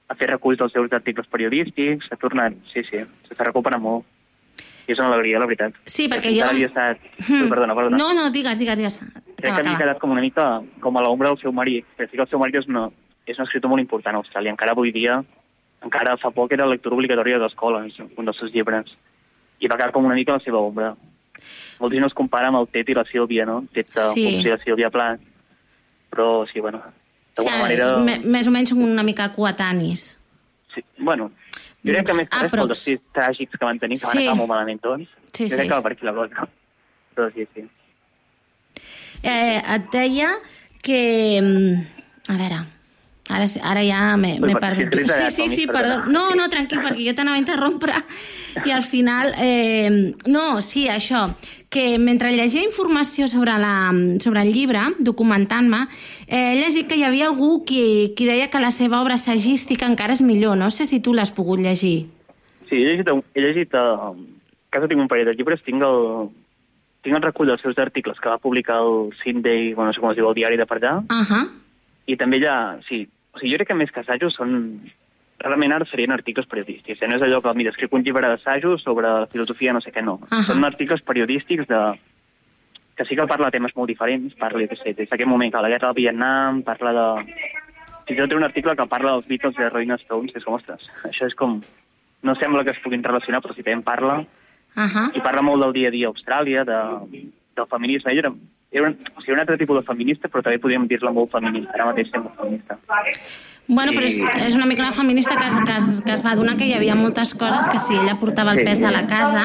a fer reculls dels seus articles periodístics, s'ha tornat, sí, sí, s'està recuperant molt. I és una alegria, la veritat. Sí, perquè jo- Havia estat... Hmm. Perdona, perdona. No, no, digues, digues, digues. Crec Acaba, que havia quedat com una mica com a l'ombra del seu marit. Però sí que el seu marit és, una, és un escriptor molt important a Austràlia. Encara avui dia, encara fa poc era lectura obligatòria de l'escola, és un dels seus llibres. I va quedar com una mica la seva ombra. Molts gent es compara amb el Tet i la Sílvia, no? Tet Sí. de Sílvia Plat. Però sí, bueno, Sí, d'alguna manera... és me, més o menys són una mica coetanis. Sí, bueno, jo crec que més que res Aprox. pels destins tràgics que van tenir, que Sí. van acabar molt malament tots. Sí, jo sí. crec que va per aquí la cosa. Però sí, sí. Eh, et deia que... mm, A veure, ara, sí- ara ja m'he perdut. Sí, sí, sí, perdó. No, no, tranquil, perquè jo t'anava a interrompre i al final... Eh, no, sí, això, que mentre llegia informació sobre, la, sobre el llibre, documentant-me, eh, he llegit que hi havia algú qui, qui deia que la seva obra sagística encara és millor. No sé si tu l'has pogut llegir. Sí, he llegit, he llegit uh, a casa tinc un parell de llibres, tinc el, tinc el recull dels seus articles que va publicar el Sydney, bueno, no sé com es diu, el diari de per allà, Uh -huh. i també ja, sí, o sigui, jo crec que més que assajos són, realment ara serien articles periodístics. Eh? No és allò que, mira, escric un llibre d'assajo sobre la filosofia no sé què, no. Ahà. Són articles periodístics de que sí que parla de temes molt diferents, parla, jo què sé, des d'aquest moment que la guerra del Vietnam, parla de... Fins i tot té un article que parla dels Beatles de Rolling Stones, que és com, ostres, això és com... No sembla que es puguin relacionar, però sí que en parla. Ahà. I parla molt del dia a dia a Austràlia, de, del feminisme. Ell era, era, un, o sigui, un altre tipus de feminista, però també podríem dir-la molt feminista. Ara mateix sembla feminista. Bueno, però és, és una mica la feminista que es, que, es, que es va donar que hi havia moltes coses que si ella portava el pes de la casa,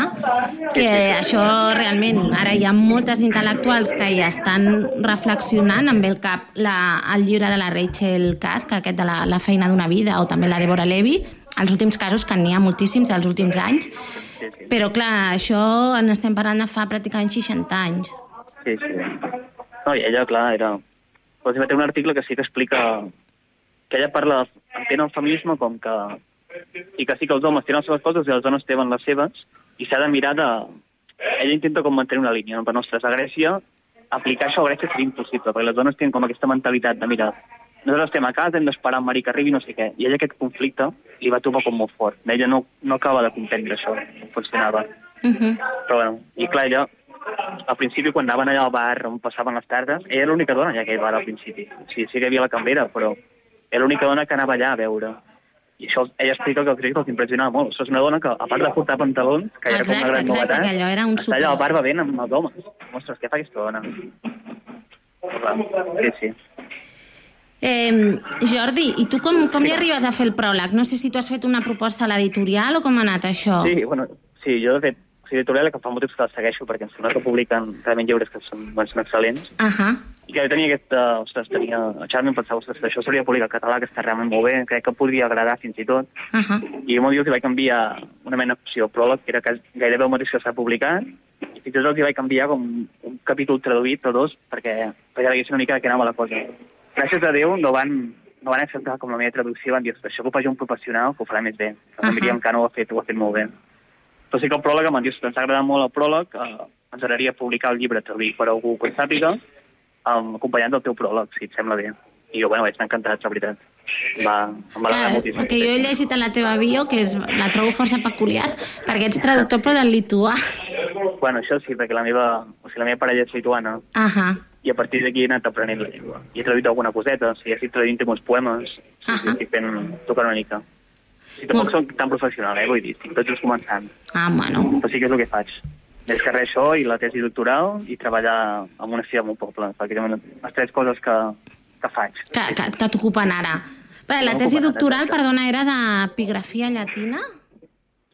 que això realment, ara hi ha moltes intel·lectuals que hi estan reflexionant amb el cap la, el llibre de la Rachel Kask, aquest de la, la feina d'una vida, o també la Deborah Levy, els últims casos, que n'hi ha moltíssims dels últims anys, però clar, això en estem parlant de fa pràcticament 60 anys. Sí, sí. No, i ella, clar, era... Doncs va tenir un article que sí que explica que ella parla, entén el feminisme com que... I que sí que els homes tenen les seves coses i les dones tenen les seves, i s'ha de mirar de... Ella intenta com mantenir una línia, no? per nostres a Grècia, aplicar això a Grècia seria impossible, perquè les dones tenen com aquesta mentalitat de, mira, nosaltres estem a casa, hem d'esperar en Marí que arribi, no sé què. I ella aquest conflicte li va trobar com molt fort. Ella no, no acaba de comprendre això, com funcionava. Uh -huh. Però bueno, i clar, ella, al principi, quan anaven allà al bar on passaven les tardes, ella era l'única dona ja que hi bar al principi. O sigui, sí que hi havia la cambera, però era l'única dona que anava allà a veure. I això ella explica que crec que els impressionava molt. Això és una dona que, a part de portar pantalons, que era com una gran exacte, novetat, que allò era un està super... allà al bar bevent amb els homes. Ostres, què fa aquesta dona? Sí, sí. Eh, Jordi, i tu com, com li arribes a fer el pròleg? No sé si tu has fet una proposta a l'editorial o com ha anat això. Sí, bueno, sí, jo de fet, o sigui, editorial que fa molt temps que la segueixo perquè em sembla que publiquen realment llibres que són, bueno, són excel·lents. Ahà. I que jo tenia aquesta... Ostres, tenia... El Xavi em pensava, ostres, això s'hauria de publicar en català, que està realment molt bé, crec que podria agradar fins i tot. Ahà. I molt dius li vaig enviar una mena d'opció pròleg, que era que gairebé el mateix que s'ha publicat, i fins i tot els vaig enviar com un capítol traduït o dos, perquè, perquè veiessin una mica de què anava la cosa. Gràcies a Déu no van, no van acceptar com la meva traducció, van dir, "Ostres, això que ho faci un professional, que ho farà més bé. Uh. -huh. Miriam Cano ho ha fet, ho ha fet molt bé. Però sí que el pròleg em van dir, "Ostres, ens ha agradat molt el pròleg, eh, ens agradaria publicar el llibre traduït per algú que sàpiga, um, acompanyant del teu pròleg, si et sembla bé. I jo, bueno, vaig estar encantat, la veritat. Va, em va agradar Clar, moltíssim. perquè jo he llegit en la teva bio, que és, la trobo força peculiar, perquè ets traductor però del lituà. Bueno, això sí, perquè la meva, o sigui, la meva parella és lituana, Ahà. i a partir d'aquí he anat aprenent la llengua. I he traduït alguna coseta, o sigui, estic traduint uns poemes, sí, sí, estic fent, tocant una mica. I tampoc soc tan professional, eh, vull dir, estic tot just començant. Ah, bueno. Però sí que és el que faig. Més que res això i la tesi doctoral i treballar en una fira al meu poble. Pràcticament les tres coses que, que faig. Que, que, que t'ocupen ara. Bé, la tesi doctoral, exacte. perdona, era d'epigrafia llatina?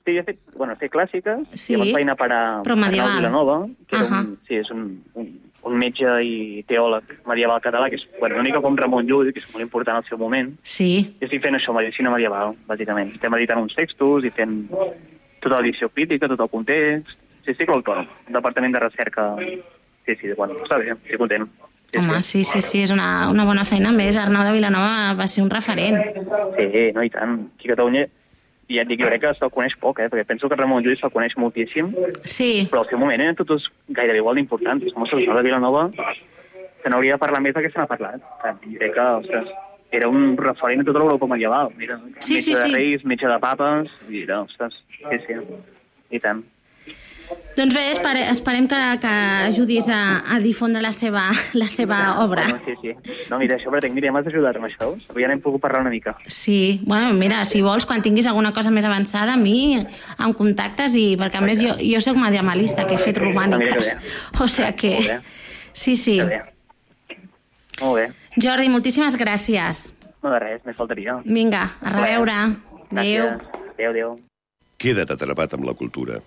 Sí, he fet, bueno, he fet clàssiques, Sí, abans feina per a però medieval. Arnau Vilanova, que era Ahà. un, sí, és un, un, un metge i teòleg medieval català, que és bueno, una mica com Ramon Llull, que és molt important al seu moment. Sí. I estic fent això, medicina medieval, bàsicament. Estem editant uns textos i fent tota l'edició crítica, tot el context. Sí, a l'autònom, departament de recerca. Sí, sí, bueno, està bé, estic content. Sí, Home, sí, sí, sí, és una, una bona feina. A més, Arnau de Vilanova va ser un referent. Sí, no, i tant. Aquí a Catalunya, ja et dic, jo crec que se'l coneix poc, eh? perquè penso que Ramon Llull se'l coneix moltíssim, Sí. però al seu moment eren tots gairebé igual d'importants. Com el de Vilanova, se n'hauria de parlar més del que se n'ha parlat. O sigui, crec que, ostres, era un referent a tota l'Europa medieval. Mira, Sí, metge sí, de sí. reis, metge de papes, i era, ostres, sí, sí, i tant. Doncs bé, espere, esperem que, que ajudis a, a difondre la seva, la seva obra. No, sí, sí. No, mira, això, Bertec, mira, m'has d'ajudar amb això. Avui ja n'hem pogut parlar una mica. Sí, bueno, mira, si vols, quan tinguis alguna cosa més avançada, a mi em contactes i perquè a més jo, jo sóc medievalista, que he fet romàniques. O sigui que... Sí, sí. Molt bé. Jordi, moltíssimes gràcies. No de res, més faltaria. Vinga, a reveure. Adéu. Adéu, adéu. Queda't atrapat amb la cultura.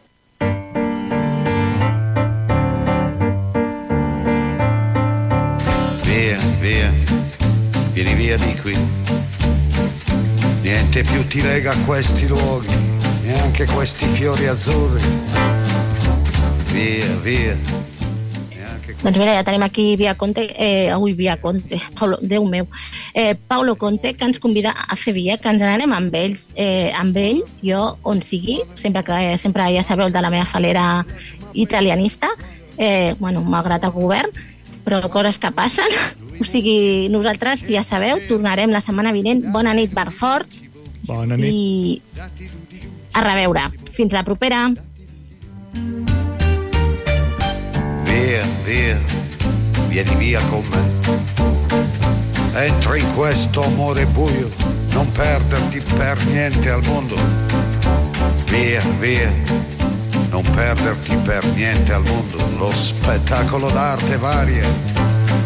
Via, vieni via di qui. Niente più ti lega a questi luoghi, neanche questi fiori azzurri. Via, via. Doncs mira, ja tenim aquí Via Conte, eh, ui, Via Conte, Paulo, Déu meu, eh, Paulo Conte, que ens convida a fer via, que ens n'anem amb ells, eh, amb ell, jo, on sigui, sempre que sempre ja sabeu de la meva falera italianista, eh, bueno, malgrat el govern, però coses que passen, o sigui, nosaltres, ja sabeu, tornarem la setmana vinent, bona nit, Barfort, Bona nit. I a reveure. Fins la propera. Via, via, vieni via con me. Entra in questo amore buio, non perderti per niente al mondo. Via, via, non perderti per niente al mondo. Lo spettacolo d'arte varia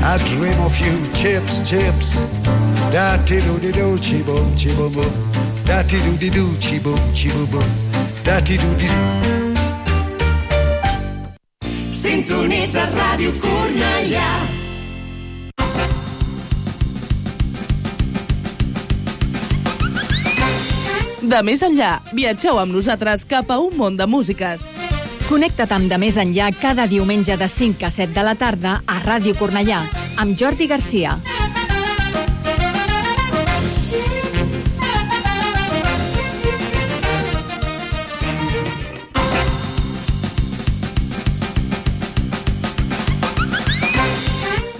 I dream of you, chips, chips. Da ti do di do, chi boom, chi boom boom. Da ti do di do, chi boom, chi boom boom. Da ti do di do. Sintonitzes Ràdio Cornellà. De més enllà, viatgeu amb nosaltres cap a un món de músiques. Connecta't amb De Més Enllà cada diumenge de 5 a 7 de la tarda a Ràdio Cornellà, amb Jordi Garcia.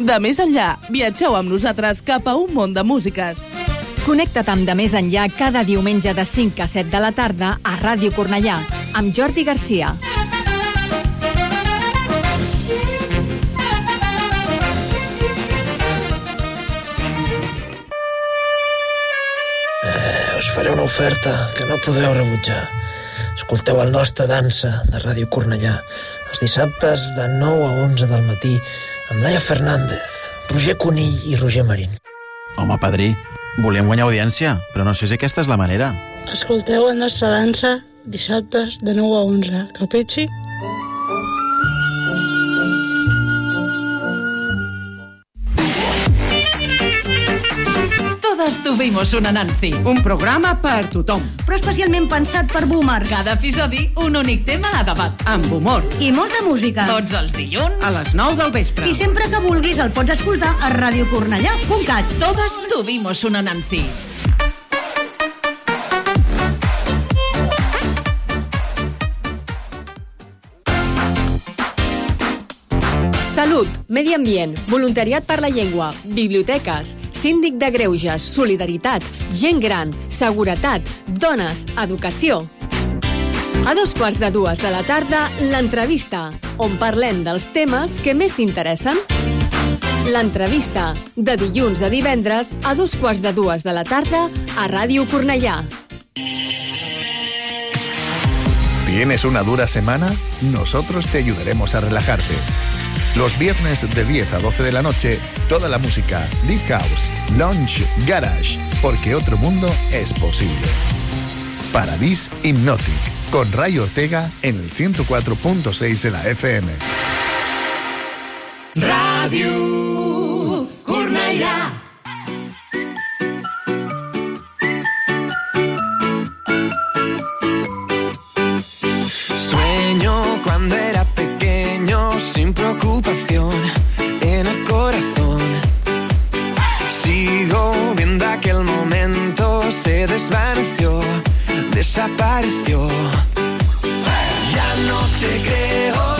De més enllà, viatgeu amb nosaltres cap a un món de músiques. Connecta't amb De Més Enllà cada diumenge de 5 a 7 de la tarda a Ràdio Cornellà, amb Jordi Garcia. Faré una oferta que no podeu rebutjar. Escolteu el nostre dansa de Ràdio Cornellà els dissabtes de 9 a 11 del matí amb Laia Fernández, Roger Conill i Roger Marín. Home, padrí, volem guanyar audiència, però no sé si aquesta és la manera. Escolteu la nostra dansa dissabtes de 9 a 11. Capitxi? Todas tuvimos una Nancy. Un programa per tothom. Però especialment pensat per boomers. Cada episodi, un únic tema a debat. Amb humor. I molta música. Tots els dilluns. A les 9 del vespre. I sempre que vulguis el pots escoltar a radiocornellà.cat. Todas tuvimos una Nancy. Salut, medi ambient, voluntariat per la llengua, biblioteques, síndic de greuges, solidaritat, gent gran, seguretat, dones, educació. A dos quarts de dues de la tarda, l'entrevista, on parlem dels temes que més t'interessen. L'entrevista, de dilluns a divendres, a dos quarts de dues de la tarda, a Ràdio Cornellà. ¿Tienes una dura semana? Nosotros te ayudaremos a relajarte. Los viernes de 10 a 12 de la noche, toda la música, Deep House, Lounge, Garage, porque otro mundo es posible. Paradis Hypnotic, con Ray Ortega en el 104.6 de la FM. Ràdio Cornellà. Se desvaneció, desapareció. Ya no te creo,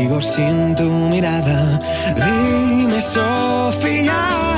sigo sin tu mirada. Dime, Sofía.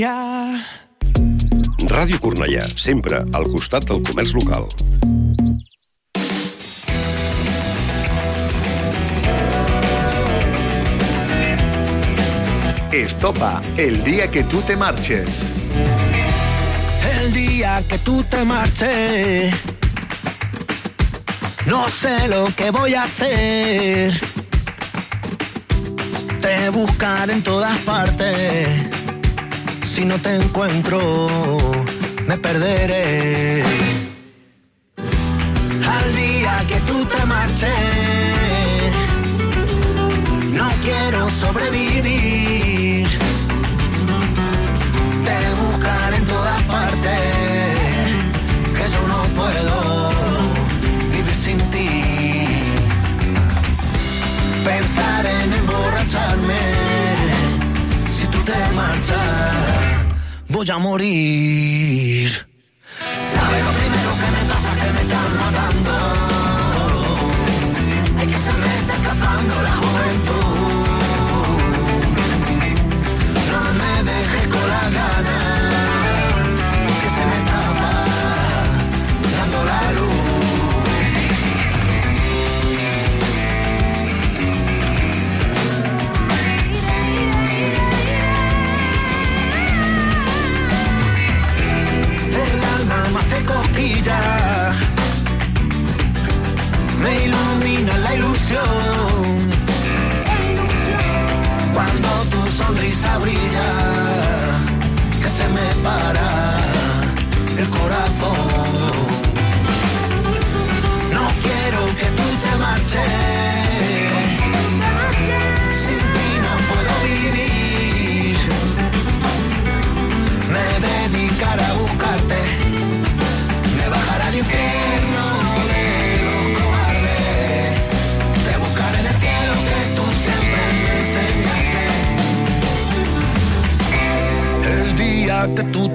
Cornellà. Ràdio Cornellà, sempre al costat del comerç local. Estopa, el dia que tu te marxes. El dia que tu te marxes. No sé lo que voy a hacer. Te buscar en todas partes Si no te encuentro, me perderé. Al día que tú te marches, no quiero sobrevivir. voy a morir. ¿Sabe lo primero que me pasa que me estás matando.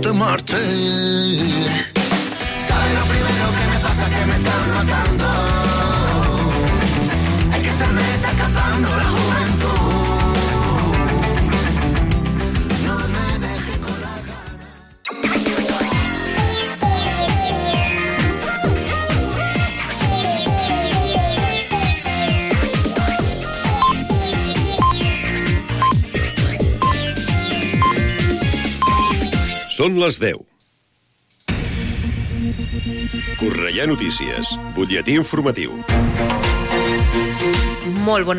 temerte. ¿Sabes lo primero que me pasa? Que me están matando. Són les 10. Correia Notícies, butlletí informatiu. Molt bona